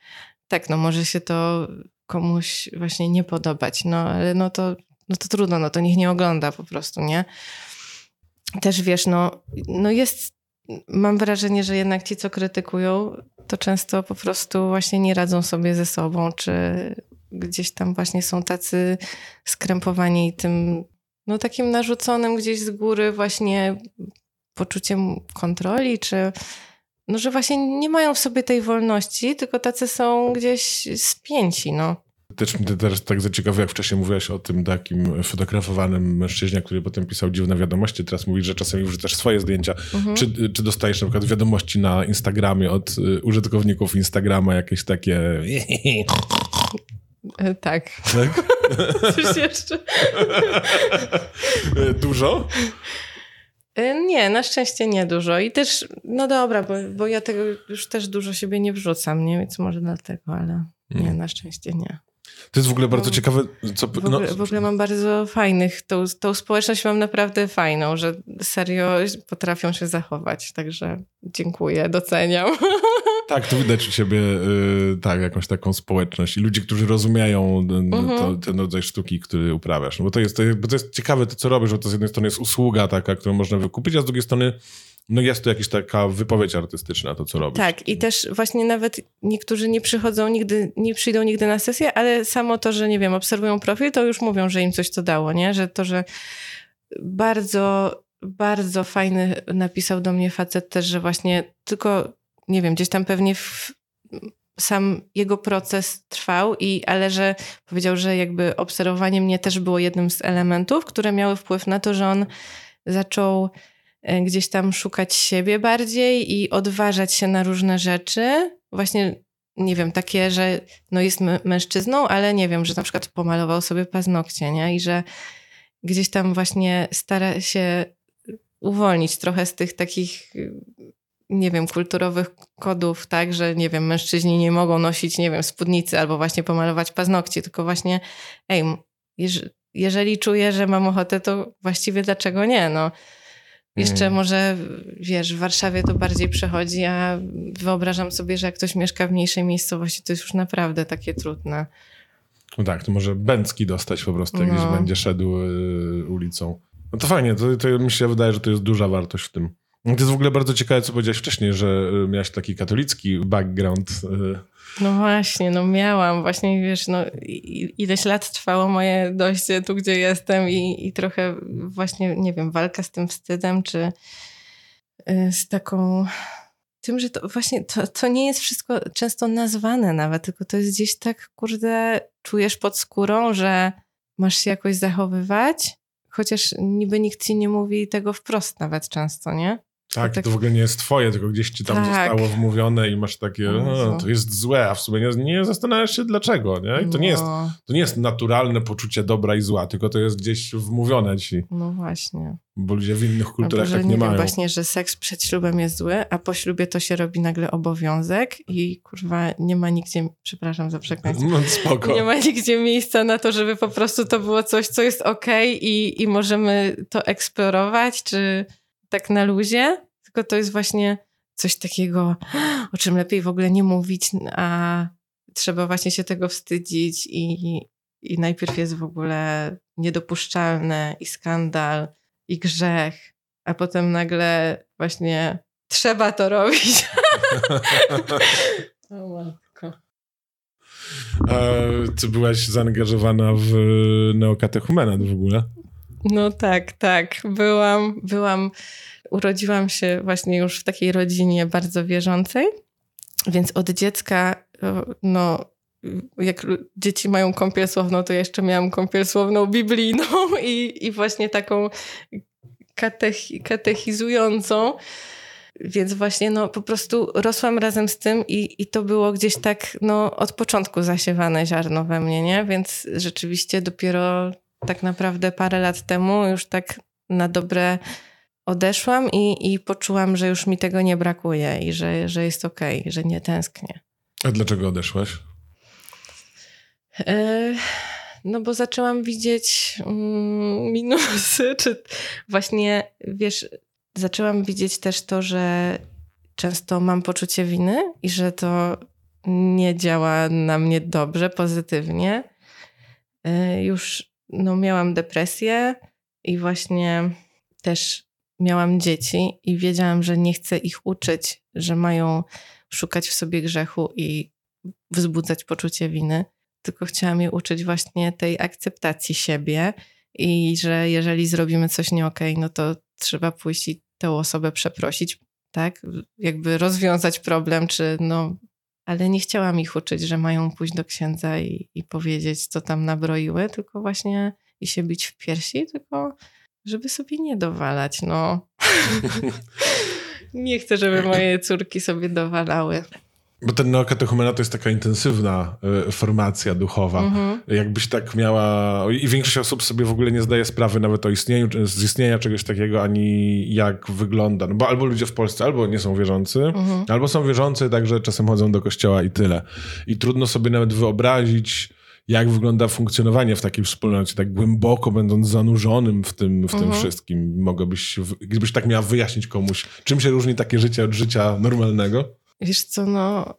tak, no może się to komuś właśnie nie podobać, no ale no to, no to trudno, no to niech nie ogląda po prostu, nie? Też wiesz, no, no jest, mam wrażenie, że jednak ci, co krytykują, to często po prostu właśnie nie radzą sobie ze sobą, czy gdzieś tam właśnie są tacy skrępowani tym, no takim narzuconym gdzieś z góry właśnie poczuciem kontroli, czy no, że właśnie nie mają w sobie tej wolności, tylko tacy są gdzieś spięci, no. Też mnie teraz tak zaciekawiło, jak wcześniej mówiłaś o tym takim fotografowanym mężczyźnie, który potem pisał dziwne wiadomości. Teraz mówisz, że czasami wrzucasz swoje zdjęcia. Mhm. Czy, czy dostajesz na przykład wiadomości na Instagramie od y, użytkowników Instagrama, jakieś takie... E, tak. Tak? Coś jeszcze? Dużo? E, nie, na szczęście nie dużo. I też, no dobra, bo, bo ja tego już też dużo siebie nie wrzucam, nie? Więc może dlatego, ale nie, hmm. na szczęście nie. To jest w ogóle bardzo no, ciekawe. Co, w, ogóle, no. w, ogóle, mam bardzo fajnych, tą, tą społeczność mam naprawdę fajną, że serio potrafią się zachować. Także dziękuję, doceniam. Tak, to widać u ciebie y, tak, jakąś taką społeczność i ludzi, którzy rozumieją mhm. to, ten rodzaj sztuki, który uprawiasz. No bo to jest, to, bo to jest ciekawe to, co robisz, bo to z jednej strony jest usługa taka, którą można wykupić, a z drugiej strony no jest to jakaś taka wypowiedź artystyczna, to co robisz. Tak, i też właśnie nawet niektórzy nie przychodzą nigdy, nie przyjdą nigdy na sesję, ale samo to, że nie wiem, obserwują profil, to już mówią, że im coś to dało, nie? Że to, że bardzo, bardzo fajny napisał do mnie facet też, że właśnie tylko nie wiem, gdzieś tam pewnie w, sam jego proces trwał, i, ale że powiedział, że jakby obserwowanie mnie też było jednym z elementów, które miały wpływ na to, że on zaczął gdzieś tam szukać siebie bardziej i odważać się na różne rzeczy. Właśnie, nie wiem, takie, że no jest mężczyzną, ale nie wiem, że na przykład pomalował sobie paznokcie, nie? I że gdzieś tam właśnie stara się uwolnić trochę z tych takich nie wiem, kulturowych kodów, tak, że nie wiem, mężczyźni nie mogą nosić, nie wiem, spódnicy albo właśnie pomalować paznokci, tylko właśnie, ej, jeżeli czuję, że mam ochotę, to właściwie dlaczego nie, no. Jeszcze mm. może, wiesz, w Warszawie to bardziej przechodzi, a wyobrażam sobie, że jak ktoś mieszka w mniejszej miejscowości, to jest już naprawdę takie trudne. No tak, to może Bęcki dostać po prostu, jak no. gdzieś będzie szedł y, ulicą. No to fajnie, to, to mi się wydaje, że to jest duża wartość w tym. To jest w ogóle bardzo ciekawe, co powiedziałeś wcześniej, że y, miałeś taki katolicki background. Y. No właśnie, no miałam. Właśnie wiesz, no ileś lat trwało moje dojście tu, gdzie jestem i, i trochę właśnie, nie wiem, walka z tym wstydem, czy y, z taką tym, że to właśnie to, to nie jest wszystko często nazwane nawet, tylko to jest gdzieś tak, kurde, czujesz pod skórą, że masz się jakoś zachowywać, chociaż niby nikt ci nie mówi tego wprost nawet często, nie? Tak, tak, to w ogóle nie jest twoje, tylko gdzieś ci tam tak. zostało wmówione i masz takie, o, to jest złe, a w sumie nie, nie zastanawiasz się dlaczego, nie? I to, no. nie jest, no. to nie jest naturalne poczucie dobra i zła, tylko to jest gdzieś wmówione ci. No właśnie. Bo ludzie w innych kulturach no, tak nie, nie mają. właśnie, że seks przed ślubem jest zły, a po ślubie to się robi nagle obowiązek i kurwa nie ma nigdzie, przepraszam za przekleństwo, no, spoko. nie ma nigdzie miejsca na to, żeby po prostu to było coś, co jest okej okay i, i możemy to eksplorować, czy tak na luzie, tylko to jest właśnie coś takiego, o czym lepiej w ogóle nie mówić, a trzeba właśnie się tego wstydzić i, i najpierw jest w ogóle niedopuszczalne i skandal i grzech, a potem nagle właśnie trzeba to robić. o matko. A ty byłaś zaangażowana w neokatechumenat w ogóle? No tak, tak. Byłam, byłam, urodziłam się właśnie już w takiej rodzinie bardzo wierzącej, więc od dziecka, no, jak dzieci mają kąpiel słowną, to jeszcze miałam kąpiel słowną biblijną i, i właśnie taką katechi, katechizującą. Więc właśnie no, po prostu rosłam razem z tym i, i to było gdzieś tak no, od początku zasiewane ziarno we mnie, nie? Więc rzeczywiście dopiero tak naprawdę parę lat temu już tak na dobre odeszłam i, i poczułam, że już mi tego nie brakuje i że, że jest okej, okay, że nie tęsknię. A dlaczego odeszłaś? E, no bo zaczęłam widzieć mm, minusy, czy właśnie, wiesz, zaczęłam widzieć też to, że często mam poczucie winy i że to nie działa na mnie dobrze, pozytywnie. E, już no, miałam depresję i właśnie też miałam dzieci i wiedziałam, że nie chcę ich uczyć, że mają szukać w sobie grzechu i wzbudzać poczucie winy, tylko chciałam je uczyć właśnie tej akceptacji siebie i że jeżeli zrobimy coś nie okay, no to trzeba pójść i tę osobę przeprosić, tak? Jakby rozwiązać problem, czy no ale nie chciałam ich uczyć, że mają pójść do księdza i, i powiedzieć, co tam nabroiły, tylko właśnie i się bić w piersi, tylko żeby sobie nie dowalać, no. nie chcę, żeby moje córki sobie dowalały. Bo ten neokatechumena to jest taka intensywna y, formacja duchowa. Mhm. Jakbyś tak miała... I większość osób sobie w ogóle nie zdaje sprawy nawet o istnieniu, z istnienia czegoś takiego, ani jak wygląda. No bo albo ludzie w Polsce albo nie są wierzący, mhm. albo są wierzący, także czasem chodzą do kościoła i tyle. I trudno sobie nawet wyobrazić jak wygląda funkcjonowanie w takiej wspólnocie, tak głęboko będąc zanurzonym w tym, w tym mhm. wszystkim. Mogłabyś, gdybyś tak miała wyjaśnić komuś, czym się różni takie życie od życia normalnego? Wiesz co, no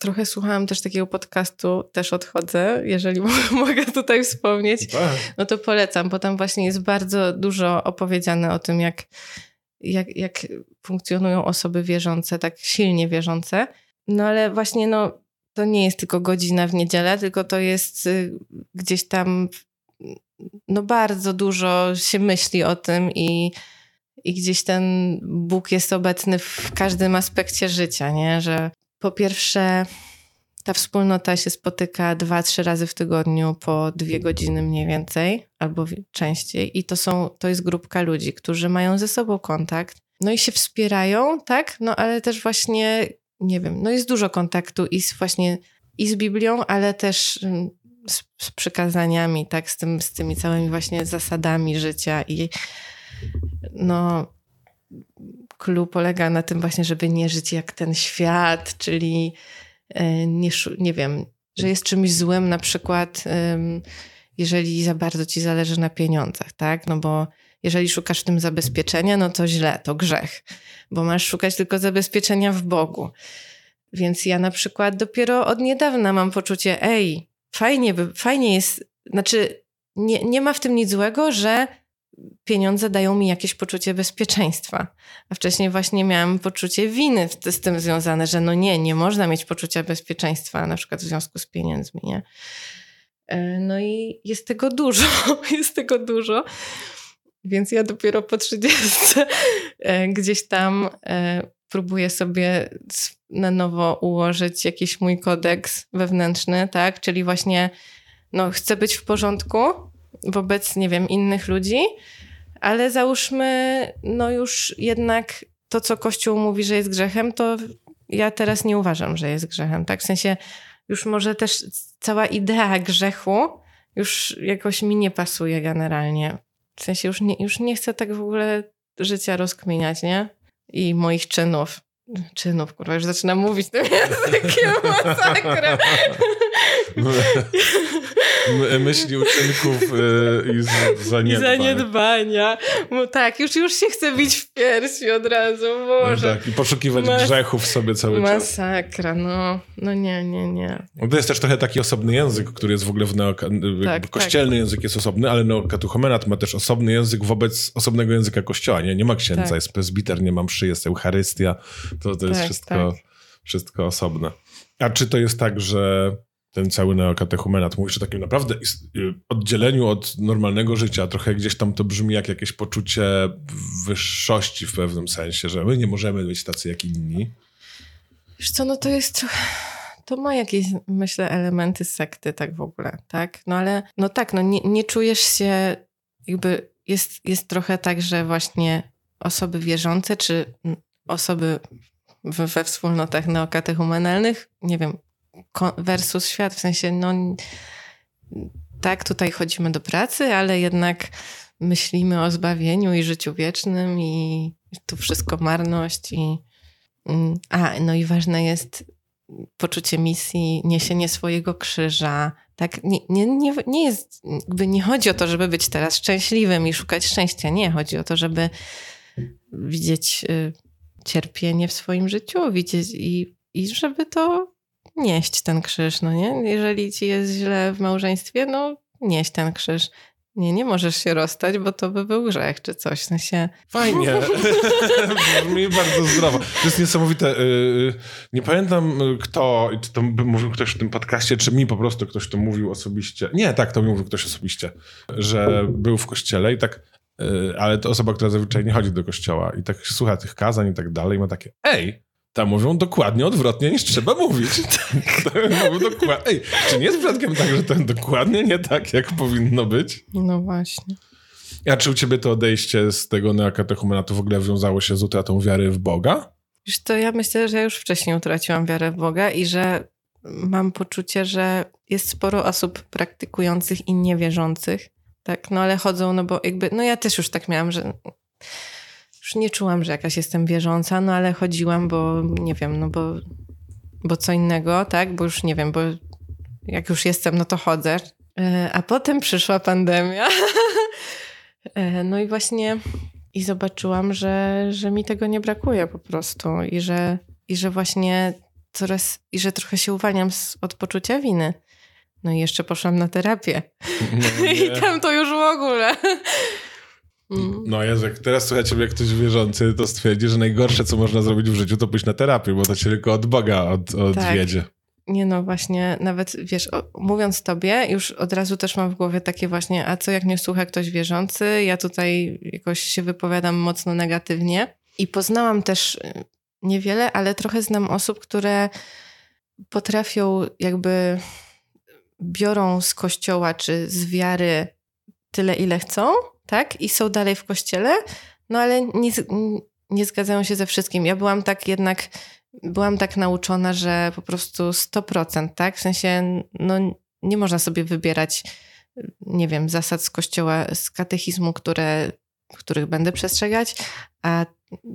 trochę słuchałam też takiego podcastu, też odchodzę, jeżeli mogę tutaj wspomnieć, tak. no to polecam, bo tam właśnie jest bardzo dużo opowiedziane o tym, jak, jak, jak funkcjonują osoby wierzące, tak silnie wierzące. No ale właśnie no, to nie jest tylko godzina w niedzielę, tylko to jest y, gdzieś tam no bardzo dużo się myśli o tym i i gdzieś ten Bóg jest obecny w każdym aspekcie życia, nie? Że po pierwsze ta wspólnota się spotyka dwa, trzy razy w tygodniu po dwie godziny mniej więcej, albo częściej. I to, są, to jest grupka ludzi, którzy mają ze sobą kontakt. No i się wspierają, tak? No ale też właśnie, nie wiem, no jest dużo kontaktu i z właśnie i z Biblią, ale też mm, z, z przykazaniami, tak? Z, tym, z tymi całymi właśnie zasadami życia i no, clue polega na tym właśnie, żeby nie żyć jak ten świat, czyli e, nie, nie wiem, że jest czymś złym na przykład, jeżeli za bardzo ci zależy na pieniądzach, tak? No bo jeżeli szukasz w tym zabezpieczenia, no to źle, to grzech, bo masz szukać tylko zabezpieczenia w Bogu. Więc ja na przykład dopiero od niedawna mam poczucie, ej, fajnie, fajnie jest, znaczy nie, nie ma w tym nic złego, że pieniądze dają mi jakieś poczucie bezpieczeństwa. A wcześniej właśnie miałam poczucie winy z tym związane, że no nie, nie można mieć poczucia bezpieczeństwa, na przykład w związku z pieniędzmi, nie? E, no i jest tego dużo, jest tego dużo. Więc ja dopiero po 30 e, gdzieś tam e, próbuję sobie na nowo ułożyć jakiś mój kodeks wewnętrzny, tak? Czyli właśnie no, chcę być w porządku wobec, nie wiem, innych ludzi, ale załóżmy, no już jednak to, co Kościół mówi, że jest grzechem, to ja teraz nie uważam, że jest grzechem, tak? W sensie już może też cała idea grzechu już jakoś mi nie pasuje generalnie. W sensie już nie, już nie chcę tak w ogóle życia rozkminiać, nie? I moich czynów. Czynów, kurwa, już zaczynam mówić tym językiem, masakra. myśli uczynków y, i zaniedbań. zaniedbania. No tak, już, już się chce bić w piersi od razu, Boże. No tak, i poszukiwać Mas grzechów sobie cały masakra, czas. Masakra, no. No nie, nie, nie. No to jest też trochę taki osobny język, który jest w ogóle w neoka... Tak, tak, kościelny tak. język jest osobny, ale neokatuchomenat ma też osobny język wobec osobnego języka kościoła, nie? Nie ma księdza, tak. jest presbiter, nie ma mszy, jest Eucharystia. To, to jest tak, wszystko, tak. wszystko osobne. A czy to jest tak, że ten cały neokatechumenat. Mówisz o takim naprawdę y, oddzieleniu od normalnego życia. Trochę gdzieś tam to brzmi jak jakieś poczucie wyższości w pewnym sensie, że my nie możemy być tacy jak inni. Wiesz co, no to jest trochę... To ma jakieś, myślę, elementy sekty tak w ogóle, tak? No ale, no tak, no nie, nie czujesz się jakby... Jest, jest trochę tak, że właśnie osoby wierzące, czy osoby we wspólnotach neokatechumenalnych, nie wiem, versus świat, w sensie no tak, tutaj chodzimy do pracy, ale jednak myślimy o zbawieniu i życiu wiecznym i tu wszystko marność i mm, a, no i ważne jest poczucie misji, niesienie swojego krzyża, tak, nie, nie, nie, nie jest, jakby nie chodzi o to, żeby być teraz szczęśliwym i szukać szczęścia, nie, chodzi o to, żeby widzieć y, cierpienie w swoim życiu, widzieć i, i żeby to nieść ten krzyż, no nie? Jeżeli ci jest źle w małżeństwie, no nieść ten krzyż. Nie, nie możesz się rozstać, bo to by był grzech czy coś. W sensie... Fajnie. Brzmi bardzo zdrowo. To jest niesamowite. Y, y, nie pamiętam y, kto, czy to mówił ktoś w tym podcaście, czy mi po prostu ktoś to mówił osobiście. Nie, tak, to mi mówił ktoś osobiście, że był w kościele i tak, ale to osoba, która zazwyczaj nie chodzi do kościoła i tak słucha tych kazań i tak dalej, ma takie, ej, tam mówią dokładnie odwrotnie niż trzeba mówić. Tak. Ej, czy nie jest przypadkiem tak, że to dokładnie nie tak, jak powinno być? No właśnie. A czy u ciebie to odejście z tego neokatechumenatu w ogóle wiązało się z utratą wiary w Boga? Wiesz to ja myślę, że już wcześniej utraciłam wiarę w Boga i że mam poczucie, że jest sporo osób praktykujących i niewierzących, tak, no ale chodzą, no bo jakby, no ja też już tak miałam, że już nie czułam, że jakaś jestem wierząca, no ale chodziłam, bo nie wiem, no bo, bo co innego, tak? Bo już nie wiem, bo jak już jestem, no to chodzę. E, a potem przyszła pandemia. E, no i właśnie i zobaczyłam, że, że mi tego nie brakuje po prostu i że, i że właśnie coraz, i że trochę się uwalniam z, od poczucia winy. No i jeszcze poszłam na terapię. No I tam to już w ogóle. Mm. No Jezu, jak teraz słuchajcie, jak ktoś wierzący, to stwierdzi, że najgorsze, co można zrobić w życiu, to pójść na terapię, bo to się tylko od Boga od, odwiedzie. Tak. Nie no, właśnie, nawet wiesz, o, mówiąc tobie, już od razu też mam w głowie takie właśnie, a co jak mnie słucha ktoś wierzący, ja tutaj jakoś się wypowiadam mocno negatywnie. I poznałam też y, niewiele, ale trochę znam osób, które potrafią jakby biorą z kościoła czy z wiary tyle, ile chcą, tak? I są dalej w kościele, no ale nie, nie zgadzają się ze wszystkim. Ja byłam tak jednak, byłam tak nauczona, że po prostu 100%, tak? W sensie, no nie można sobie wybierać, nie wiem, zasad z kościoła, z katechizmu, które, których będę przestrzegać, a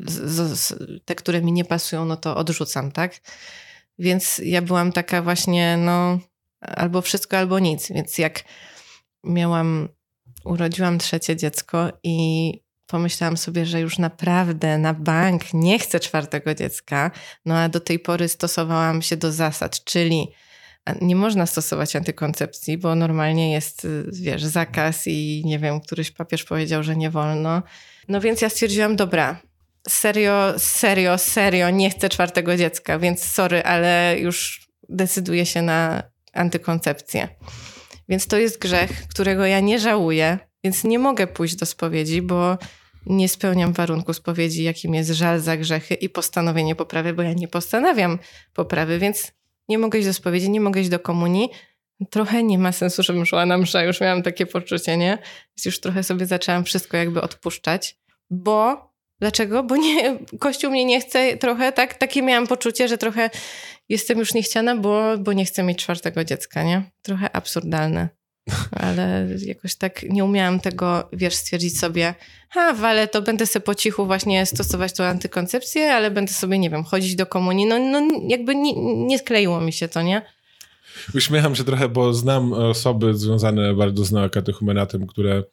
z, z, te, które mi nie pasują, no to odrzucam, tak? Więc ja byłam taka właśnie, no, albo wszystko, albo nic. Więc jak miałam urodziłam trzecie dziecko i pomyślałam sobie, że już naprawdę na bank nie chcę czwartego dziecka, no a do tej pory stosowałam się do zasad, czyli nie można stosować antykoncepcji, bo normalnie jest, wiesz, zakaz i nie wiem, któryś papież powiedział, że nie wolno. No więc ja stwierdziłam, dobra, serio, serio, serio, nie chcę czwartego dziecka, więc sorry, ale już decyduję się na antykoncepcję. Więc to jest grzech, którego ja nie żałuję, więc nie mogę pójść do spowiedzi, bo nie spełniam warunku spowiedzi, jakim jest żal za grzechy i postanowienie poprawy, bo ja nie postanawiam poprawy, więc nie mogę iść do spowiedzi, nie mogę iść do komunii. Trochę nie ma sensu, żebym szła na mszę, już miałam takie poczucie, nie? Więc już trochę sobie zaczęłam wszystko jakby odpuszczać, bo Dlaczego? Bo nie, Kościół mnie nie chce trochę, tak? Takie miałam poczucie, że trochę jestem już niechciana, bo, bo nie chcę mieć czwartego dziecka, nie? Trochę absurdalne. Ale jakoś tak nie umiałam tego, wiesz, stwierdzić sobie, ha, ale to będę sobie po cichu właśnie stosować tą antykoncepcję, ale będę sobie, nie wiem, chodzić do komunii. No, no jakby nie, nie skleiło mi się to, nie? Uśmiecham się trochę, bo znam osoby związane bardzo z neokatechumenatem, które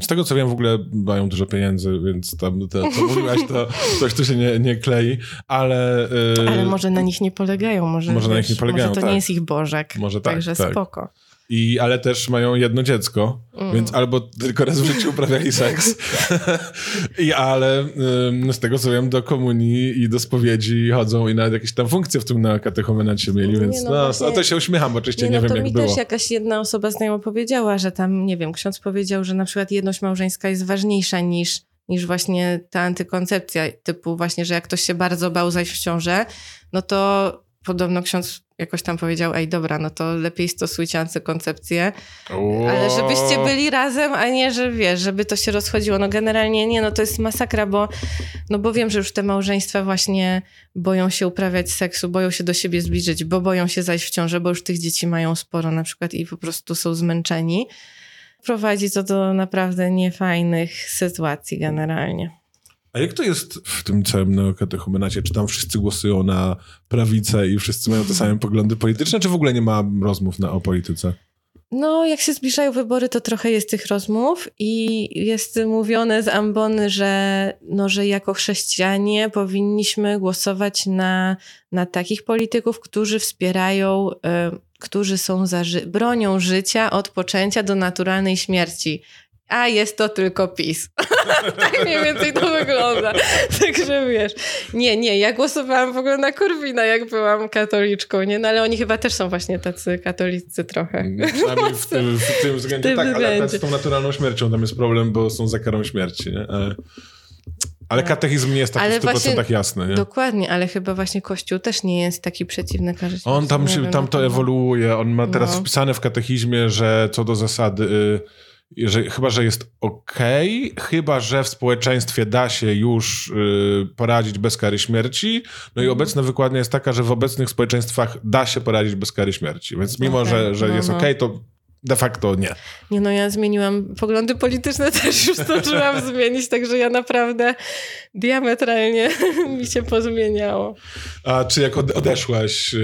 z tego co wiem, w ogóle mają dużo pieniędzy, więc tam to, co mówiłaś, to coś tu się nie, nie klei, ale... Yy, ale może na nich nie polegają, może, może wiesz, na nich nie polegają, może to tak. nie jest ich bożek, może tak, także tak. spoko. I, ale też mają jedno dziecko, mm. więc albo tylko raz w życiu uprawiali seks, I, ale y, z tego co wiem, do komunii i do spowiedzi chodzą i nawet jakieś tam funkcje w tym na katechumenacie mieli, więc no, no właśnie, to się uśmiecham, oczywiście nie, nie no, wiem jak mi było. też jakaś jedna osoba znajoma powiedziała, że tam, nie wiem, ksiądz powiedział, że na przykład jedność małżeńska jest ważniejsza niż niż właśnie ta antykoncepcja, typu właśnie, że jak ktoś się bardzo bał zajść w ciążę, no to podobno ksiądz jakoś tam powiedział, ej dobra, no to lepiej stosujcie antykoncepcję, ale żebyście byli razem, a nie, że wiesz, żeby to się rozchodziło. No generalnie nie, no to jest masakra, bo, no bo wiem, że już te małżeństwa właśnie boją się uprawiać seksu, boją się do siebie zbliżyć, bo boją się zajść w ciążę, bo już tych dzieci mają sporo na przykład i po prostu są zmęczeni. Prowadzi to do naprawdę niefajnych sytuacji generalnie. A jak to jest w tym całym neokatechumenacie? Czy tam wszyscy głosują na prawicę i wszyscy mają te same poglądy polityczne, czy w ogóle nie ma rozmów na, o polityce? No, jak się zbliżają wybory, to trochę jest tych rozmów i jest mówione z ambony, że, no, że jako chrześcijanie powinniśmy głosować na, na takich polityków, którzy wspierają, y, którzy są za ży bronią życia od poczęcia do naturalnej śmierci a jest to tylko PiS. tak mniej więcej to wygląda. Także wiesz, nie, nie, ja głosowałam w ogóle na Korwina, jak byłam katoliczką, nie? No ale oni chyba też są właśnie tacy katolicy trochę. Mm, przynajmniej w tym, w tym względzie tak, ale z tą naturalną śmiercią tam jest problem, bo są za karą śmierci, nie? Ale... Ale katechizm nie jest taki ale w 100% właśnie, jasny, nie? Dokładnie, ale chyba właśnie Kościół też nie jest taki przeciwny karze On tam, się, tam to ewoluuje. On ma teraz no. wpisane w katechizmie, że co do zasady... Y że, chyba, że jest ok, chyba, że w społeczeństwie da się już y, poradzić bez kary śmierci. No i mhm. obecna wykładnia jest taka, że w obecnych społeczeństwach da się poradzić bez kary śmierci. Więc mimo, okay. że, że no, jest no. ok, to de facto nie. Nie, no ja zmieniłam poglądy polityczne, też już zdążyłam zmienić, także ja naprawdę diametralnie mi się pozmieniało. A czy jak odeszłaś yy,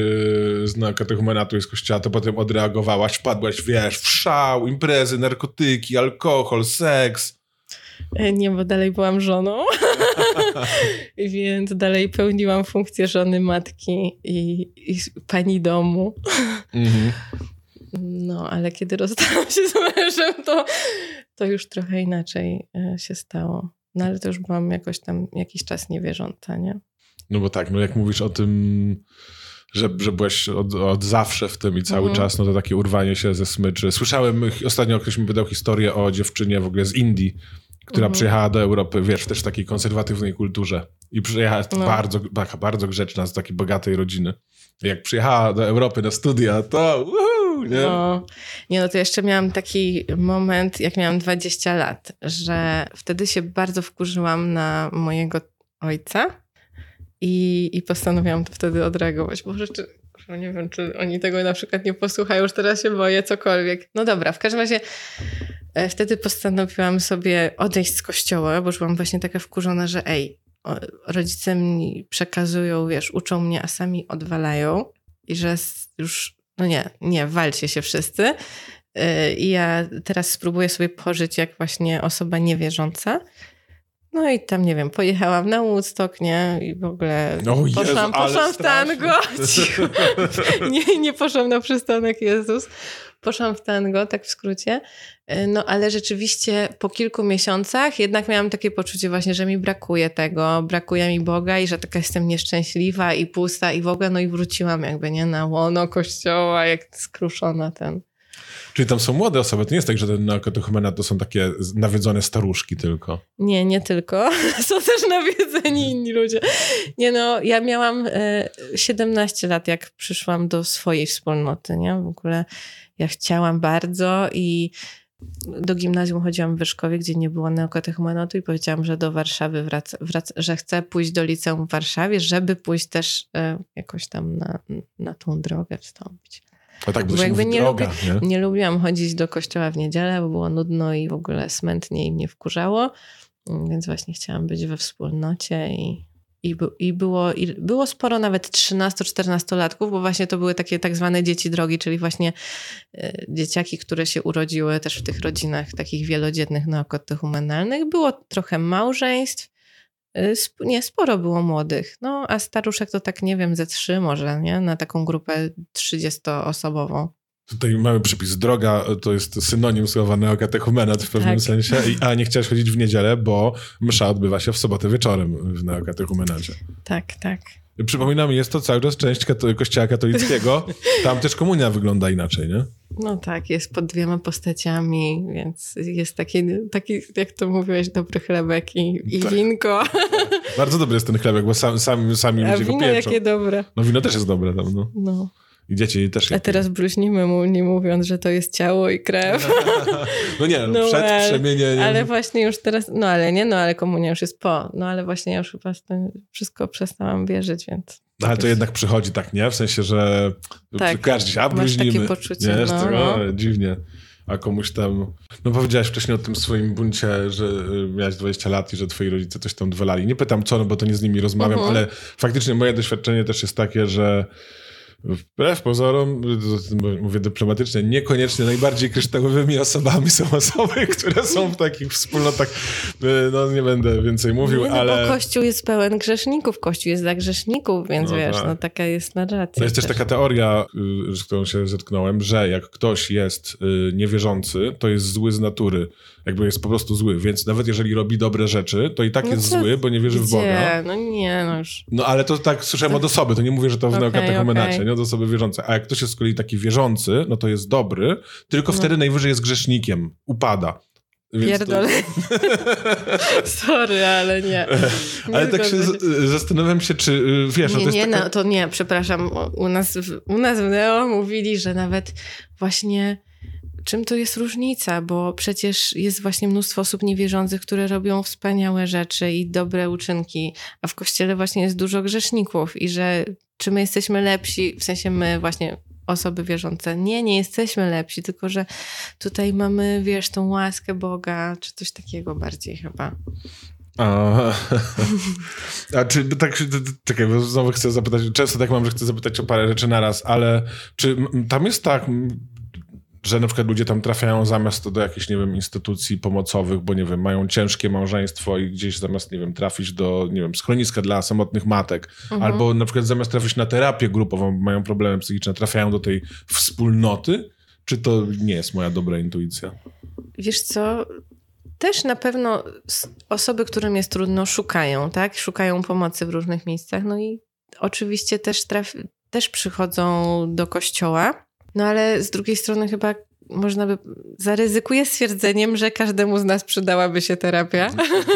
z katechumenatu i z kościoła, to potem odreagowałaś, wpadłaś, wiesz, w szał, imprezy, narkotyki, alkohol, seks? E, nie, bo dalej byłam żoną, więc dalej pełniłam funkcję żony, matki i, i pani domu. Mhm. No, ale kiedy rozstałam się z mężem, to, to już trochę inaczej e, się stało. No ale to już byłam jakoś tam jakiś czas niewierząca, nie? No bo tak, no jak mówisz o tym, że, że byłeś od, od zawsze w tym i cały mhm. czas, no to takie urwanie się ze smyczy. Słyszałem, ostatnio ktoś mi wydał historię o dziewczynie w ogóle z Indii, która mhm. przyjechała do Europy, wiesz, też w takiej konserwatywnej kulturze. I przyjechała no. bardzo, bardzo grzeczna, z takiej bogatej rodziny. Jak przyjechała do Europy na studia, to nie? No, nie, no to jeszcze miałam taki moment, jak miałam 20 lat, że wtedy się bardzo wkurzyłam na mojego ojca i, i postanowiłam to wtedy odreagować. Bo rzeczy, nie wiem, czy oni tego na przykład nie posłuchają, już teraz się boję, cokolwiek. No dobra, w każdym razie e, wtedy postanowiłam sobie odejść z kościoła, bo już byłam właśnie taka wkurzona, że ej, rodzice mi przekazują, wiesz, uczą mnie, a sami odwalają i że już no nie, nie, walcie się wszyscy. Y, I ja teraz spróbuję sobie pożyć jak właśnie osoba niewierząca. No i tam, nie wiem, pojechałam na Woodstock, nie? I w ogóle o poszłam, Jezu, poszłam w tango. nie, nie poszłam na przystanek Jezus. Poszłam w tango, tak w skrócie. Y, no ale rzeczywiście po kilku miesiącach jednak miałam takie poczucie właśnie, że mi brakuje tego, brakuje mi Boga i że taka jestem nieszczęśliwa i pusta i w ogóle, no i wróciłam jakby, nie? Na łono kościoła, jak skruszona ten. Czyli tam są młode osoby, to nie jest tak, że te neokatechumenat to są takie nawiedzone staruszki tylko. Nie, nie tylko. Są też nawiedzeni inni ludzie. Nie no, ja miałam e, 17 lat, jak przyszłam do swojej wspólnoty, nie? W ogóle ja chciałam bardzo i do gimnazjum chodziłam w Wyszkowie, gdzie nie było neokatechumenatu i powiedziałam, że do Warszawy wraca, wraca, że chcę pójść do liceum w Warszawie, żeby pójść też e, jakoś tam na, na tą drogę wstąpić. A tak, bo, bo jakby nie, droga, lubi, nie? nie lubiłam chodzić do kościoła w niedzielę, bo było nudno i w ogóle smętnie i mnie wkurzało, więc właśnie chciałam być we wspólnocie i, i, i, było, i było sporo nawet 13-14-latków, bo właśnie to były takie tak zwane dzieci drogi, czyli właśnie y, dzieciaki, które się urodziły też w tych rodzinach takich wielodzietnych neokatechumenalnych. Było trochę małżeństw, nie, sporo było młodych. No, a staruszek to tak, nie wiem, ze trzy może, nie? Na taką grupę 30-osobową. Tutaj mamy przypis. Droga to jest synonim słowa neokatechumenat w pewnym tak. sensie. A nie chciałeś chodzić w niedzielę, bo msza odbywa się w sobotę wieczorem w neokatechumenacie. Tak, tak. Przypominam, jest to cały czas część kościoła katolickiego. Tam też komunia wygląda inaczej, nie? No tak, jest pod dwiema postaciami, więc jest taki, taki jak to mówiłeś, dobry chlebek i, i tak. winko. Bardzo dobry jest ten chlebek, bo sam, sam, sami A ludzie wino go pieczą. jakie dobre. No wino też jest dobre tam, no. no. I dzieci też. A teraz bluźnimy mu, nie mówiąc, że to jest ciało i krew. no nie, no, przed przemienieniem. Ale właśnie już teraz, no ale nie, no ale komunia już jest po. No ale właśnie ja już chyba wszystko przestałam wierzyć, więc... No, ale to jednak przychodzi tak, nie? W sensie, że tak, każdy a bluźnimy. takie poczucie, nie? No, tego, no. dziwnie. A komuś tam... No powiedziałaś wcześniej o tym swoim buncie, że y, miałeś 20 lat i że twoi rodzice coś tam dwelali. Nie pytam co, no bo to nie z nimi rozmawiam, uh mhm. -huh. ale faktycznie moje doświadczenie też jest takie, że wbrew pozorom, mówię dyplomatycznie, niekoniecznie najbardziej kryształowymi osobami są osoby, które są w takich wspólnotach. E, no nie będę więcej mówił, nie, no, ale... Bo Kościół jest pełen grzeszników, Kościół jest dla grzeszników, więc no, wiesz, tak. no taka jest narracja. No jest też, też taka teoria, y, z którą się zetknąłem, że jak ktoś jest y, niewierzący, to jest zły z natury jakby jest po prostu zły, więc nawet jeżeli robi dobre rzeczy, to i tak no jest co? zły, bo nie wierzy Gdzie? w Boga. No nie, no już. No ale to tak słyszałem od osoby, to nie mówię, że to w okay, neokatechumenacie, okay. nie od osoby wierzącej. A jak ktoś jest z kolei taki wierzący, no to jest dobry, tylko no. wtedy najwyżej jest grzesznikiem, upada. Pierdolę. To... Sorry, ale nie. nie ale tak się zastanawiam się, czy y, wiesz... Nie, to nie, taka... no, to nie, przepraszam. U nas, u nas w Neo mówili, że nawet właśnie czym to jest różnica, bo przecież jest właśnie mnóstwo osób niewierzących, które robią wspaniałe rzeczy i dobre uczynki, a w kościele właśnie jest dużo grzeszników i że czy my jesteśmy lepsi, w sensie my właśnie osoby wierzące. Nie, nie jesteśmy lepsi, tylko że tutaj mamy, wiesz, tą łaskę Boga, czy coś takiego bardziej chyba. A, a czy tak, czekaj, bo znowu chcę zapytać, często tak mam, że chcę zapytać o parę rzeczy naraz, ale czy tam jest tak, że na przykład ludzie tam trafiają zamiast do jakichś, nie wiem, instytucji pomocowych, bo nie wiem, mają ciężkie małżeństwo i gdzieś zamiast, nie wiem, trafić do, nie wiem, schroniska dla samotnych matek, mhm. albo na przykład zamiast trafić na terapię grupową, bo mają problemy psychiczne, trafiają do tej wspólnoty, czy to nie jest moja dobra intuicja? Wiesz co, też na pewno osoby, którym jest trudno, szukają, tak? Szukają pomocy w różnych miejscach, no i oczywiście też, traf- też przychodzą do kościoła, no ale z drugiej strony chyba można by zaryzykuję stwierdzeniem, że każdemu z nas przydałaby się terapia,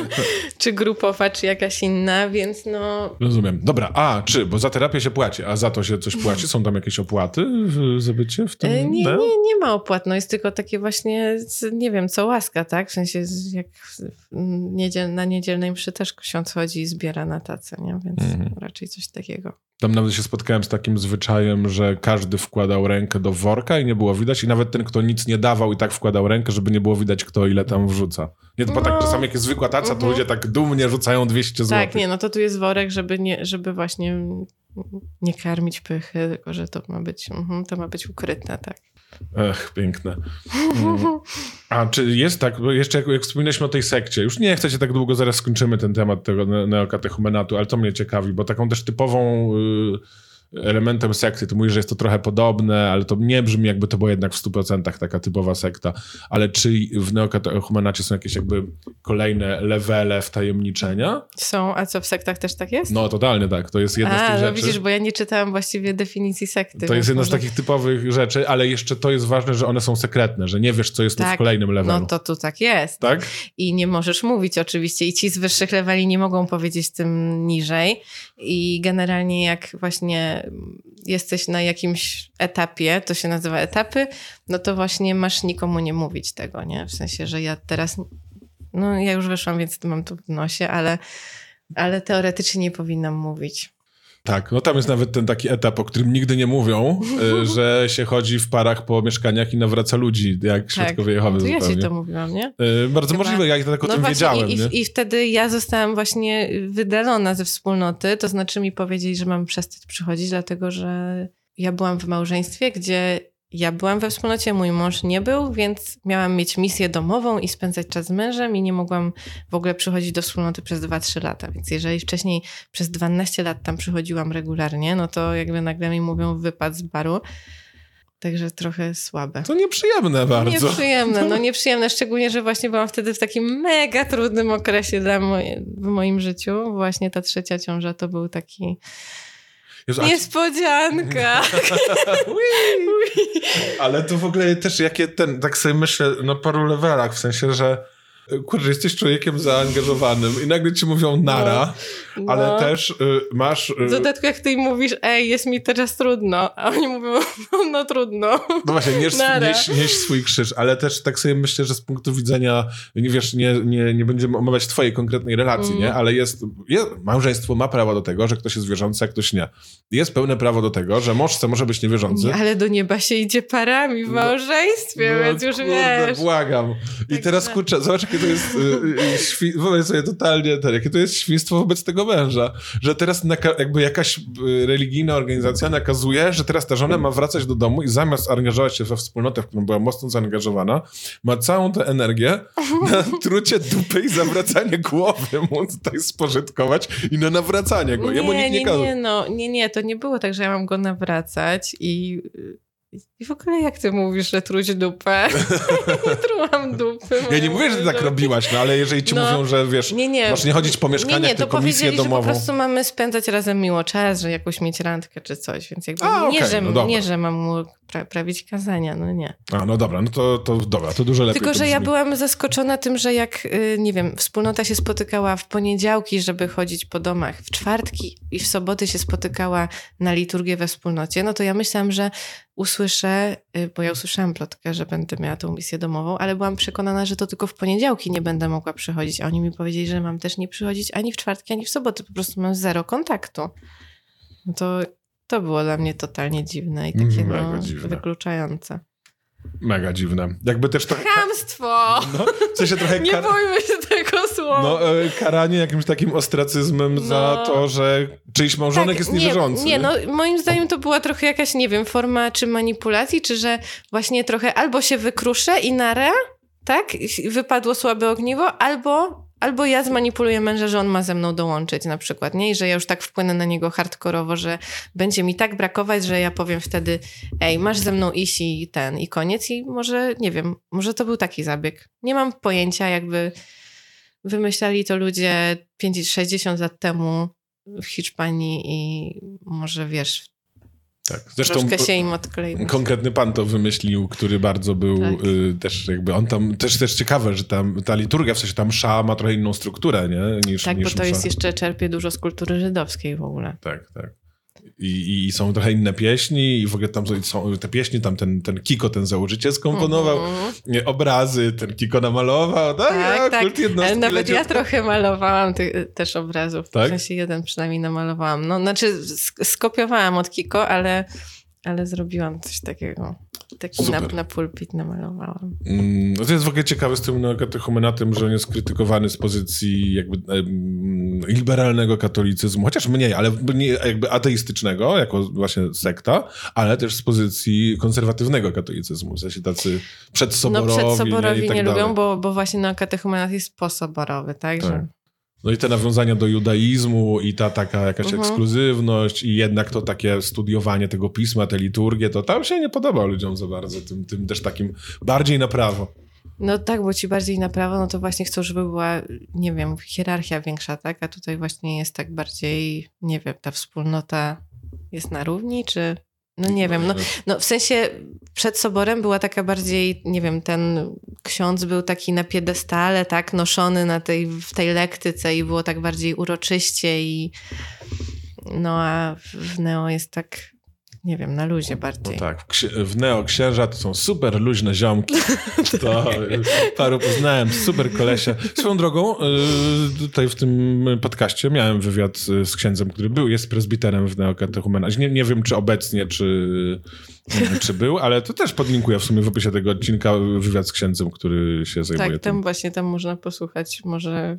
czy grupowa, czy jakaś inna, więc no... Rozumiem. Dobra, a czy, bo za terapię się płaci, a za to się coś płaci? Są tam jakieś opłaty w zabycie w tym? E, nie, nie, nie ma opłat, no jest tylko takie właśnie, nie wiem, co łaska, tak? W sensie jak niedziel, na niedzielnej mszy też ksiądz chodzi i zbiera na tacę, nie? Więc mhm. raczej coś takiego. Tam nawet się spotkałem z takim zwyczajem, że każdy wkładał rękę do worka i nie było widać i nawet ten, kto nic nie dawał i tak wkładał rękę, żeby nie było widać, kto ile tam wrzuca. Nie, to no, tak czasami jak jest zwykła taca, to mhm. ludzie tak dumnie rzucają 200 zł. Tak, nie, no to tu jest worek, żeby, nie, żeby właśnie nie karmić pychy, tylko że to ma być, mhm, to ma być ukryte, tak. Ech, piękne. A czy jest tak, jeszcze jak, jak wspominaliśmy o tej sekcie, już nie chcecie tak długo, zaraz skończymy ten temat tego neokatechumenatu, ale to mnie ciekawi, bo taką też typową... Yy, elementem sekty. Ty mówisz, że jest to trochę podobne, ale to nie brzmi jakby to była jednak w 100% taka typowa sekta. Ale czy w neokatechumenacie są jakieś jakby kolejne levele wtajemniczenia? Są, a co w sektach też tak jest? No totalnie tak, to jest jedna a, z tych no rzeczy. widzisz, bo ja nie czytałam właściwie definicji sekty. To jest jedna może... z takich typowych rzeczy, ale jeszcze to jest ważne, że one są sekretne, że nie wiesz, co jest tak, tu w kolejnym levelu. No to tu tak jest. Tak? I nie możesz mówić oczywiście. I ci z wyższych leveli nie mogą powiedzieć tym niżej. I generalnie jak właśnie jesteś na jakimś etapie, to się nazywa etapy, no to właśnie masz nikomu nie mówić tego, nie? W sensie, że ja teraz, no ja już wyszłam, więc mam to w nosie, ale, ale teoretycznie nie powinnam mówić. Tak, no tam jest nawet ten taki etap, o którym nigdy nie mówią, y, że się chodzi w parach po mieszkaniach i nawraca ludzi, jak tak. Świadkowie Jehowy to zupełnie. ja ci to mówiłam, nie? Y, bardzo Chyba... możliwe, ja i tak o no tym właśnie, wiedziałem. I, nie? I, I wtedy ja zostałam właśnie wydalona ze wspólnoty, to znaczy mi powiedzieli, że mam przestać przychodzić, dlatego że ja byłam w małżeństwie, gdzie ja byłam we wspólnocie, mój mąż nie był, więc miałam mieć misję domową i spędzać czas z mężem i nie mogłam w ogóle przychodzić do wspólnoty przez 2-3 lata. Więc jeżeli wcześniej przez 12 lat tam przychodziłam regularnie, no to jakby nagle mi mówią wypad z baru. Także trochę słabe. To nieprzyjemne bardzo. Nieprzyjemne, no nieprzyjemne, szczególnie, że właśnie byłam wtedy w takim mega trudnym okresie dla moje, w moim życiu. Właśnie ta trzecia ciąża to był taki Jezu, Niespodzianka. Ale to w ogóle też jakie ten, tak sobie myślę na paru levelach, w sensie, że kurczę, jesteś człowiekiem zaangażowanym i nagle ci mówią nara, no, no. ale też y, masz... Y, w dodatku jak ty mówisz, ej, jest mi teraz trudno, a oni mówią, no, no trudno. No właśnie, nieś, nieś, nieś, swój krzyż, ale też tak sobie myślę, że z punktu widzenia, nie wiesz, nie, nie, nie będziemy omawiać twojej konkretnej relacji, mm. nie? Ale jest, jest, małżeństwo ma prawo do tego, że ktoś jest wierzący, a ktoś nie. Jest pełne prawo do tego, że mąż może być niewierzący. Nie, ale do nieba się idzie parami w no, małżeństwie, no, więc już kurde, wiesz. błagam. I tak teraz, kurczę, zobacz, jakie to jest, y, y, wyobraź sobie totalnie, ten, jakie to jest świństwo wobec tego męża, że teraz jakby jakaś y, religijna organizacja nakazuje, że teraz ta żona ma wracać do domu i zamiast angażować się we wspólnotę, w którą była mocno zaangażowana, ma całą tę energię na trucie dupy i zawracanie głowy mu tutaj spożytkować i na nawracanie go. Jemu nie, nikt nie, nie, nie, no, nie, nie, to nie było tak, że ja mam go nawracać i i w ogóle jak ty mówisz, że truć dupę? nie trułam dupy. Ja nie mówię, że ty tak robiłaś, no ale jeżeli ci no, mówią, że wiesz, nie, nie. masz nie chodzić po mieszkaniach, nie, nie, tylko misję domową. że po prostu mamy spędzać razem miło czas, że jakoś mieć randkę czy coś, więc jakby A, nie, okay, że, no nie, że mam mu pra prawić kazania, no nie. A, no dobra, no to, to dobra, to dużo lepiej. Tylko, że ja byłam zaskoczona tym, że jak, y, nie wiem, wspólnota się spotykała w poniedziałki, żeby chodzić po domach, w czwartki i w soboty się spotykała na liturgię we wspólnocie, no to ja myślałam, że usłyszę, y, bo ja usłyszałam plotkę, że będę miała tą misję domową, ale byłam przekonana, że to tylko w poniedziałki nie będę mogła przychodzić, a oni mi powiedzieli, że mam też nie przychodzić ani w czwartki, ani w soboty, po prostu mam zero kontaktu. No to to było dla mnie totalnie dziwne i takie no, dziwne. wykluczające. Mega dziwne. Jakby też to... Chamstwo! No, w sensie trochę Nie kar... bójmy się tego słowa. No, e, karanie jakimś takim ostracyzmem no. za to, że czyjś małżonek tak, jest niewierzący. Nie, nie, no moim zdaniem to była trochę jakaś, nie wiem, forma czy manipulacji, czy że właśnie trochę albo się wykruszę i nara, tak? Wypadło słabe ogniwo, albo albo ja zmanipuluję męża, że on ma ze mną dołączyć na przykład, nie? I że ja już tak wpłynę na niego hardkorowo, że będzie mi tak brakować, że ja powiem wtedy, ej, masz ze mną iść i ten, i koniec. I może, nie wiem, może to był taki zabieg. Nie mam pojęcia, jakby wymyślali to ludzie 50, 60 lat temu w Hiszpanii i może wiesz, tak. Zresztą Troszkę się im odkleił. Konkretny pan to wymyślił, który bardzo był tak. y, też jakby, on tam, też też ciekawe, że tam ta liturgia, w sensie tam msza ma trochę inną strukturę, nie? Niż, tak, niż bo to msza. jest jeszcze, czerpie dużo z kultury żydowskiej w ogóle. Tak, tak. I, I, są trochę inne pieśni i w ogóle tam są te pieśni, tam ten, ten Kiko, ten założyciel skomponował, mm-hmm. obrazy ten Kiko namalował, tak, tak, ja, tak. Ale nawet ja trochę malowałam ty, też obrazów, tak? w sensie jeden przynajmniej namalowałam. No, znaczy skopiowałam od Kiko, ale ale zrobiłam coś takiego. Taki na, na pulpit namalowałam. Mm, to jest w ogóle ciekawe z tym katechumenatem, że on jest krytykowany z pozycji jakby liberalnego katolicyzmu, chociaż mniej, ale nie, jakby ateistycznego, jako właśnie sekta, ale też z pozycji konserwatywnego katolicyzmu, w sensie tacy przedsoborowi. No przedsoborowi nie, tak nie lubią, bo, bo właśnie no, katechumenat jest posoborowy, tak? tak. Że... No i te nawiązania do judaizmu i ta taka jakaś mhm. ekskluzywność i jednak to takie studiowanie tego pisma, te liturgie, to tam się nie podoba ludziom za bardzo, tym, tym też takim bardziej na prawo. No tak, bo ci bardziej na prawo, no to właśnie chcą, żeby była, nie wiem, hierarchia większa, tak? A tutaj właśnie jest tak bardziej, nie wiem, ta wspólnota jest na równi, czy no nie wiem, no, no w sensie przed soborem była taka bardziej, nie wiem, ten ksiądz był taki na piedestale, tak, noszony na tej, w tej lektyce i było tak bardziej uroczyście i no a w Neo jest tak nie wiem, na luzie bardziej. No tak, w Neo Księża to są super luźne ziomki. To paru poznałem, super kolesie. Swoją drogą, y, tutaj w tym podcaście miałem wywiad z księdzem, który był, jest prezbiterem w Neo Nie, nie wiem, czy obecnie, czy, czy był, ale to też podlinkuję w sumie w opisie tego odcinka wywiad z księdzem, który się zajmuje Tak, tam tym. właśnie, tam można posłuchać może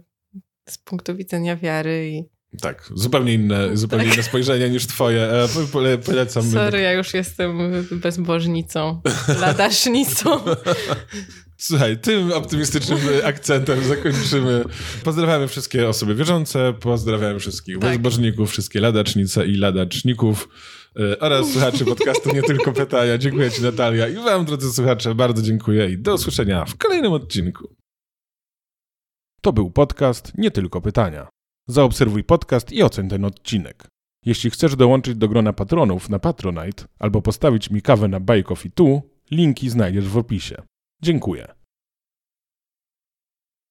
z punktu widzenia wiary i tak, zupełnie inne, tak. zupełnie inne spojrzenie niż twoje. E, pole, polecam. Sorry, ja już jestem bezbożnicą, ladasznicą. Słuchaj, tym optymistycznym akcentem zakończymy. Pozdrawiamy wszystkie osoby wierzące, pozdrawiamy wszystkich tak. bezbożników, wszystkie ladacznice i ladaczników e, oraz słuchaczy podcastu Nie Tylko Pytania. Dziękuję ci Natalia i wam, drodzy słuchacze, bardzo dziękuję i do usłyszenia w kolejnym odcinku. To był podcast Nie Tylko Pytania. Zaobserwuj podcast i oceń ten odcinek. Jeśli chcesz dołączyć do grona patronów na Patronite albo postawić mi kawę na Buy Coffee Tu, linki znajdziesz w opisie. Dziękuję.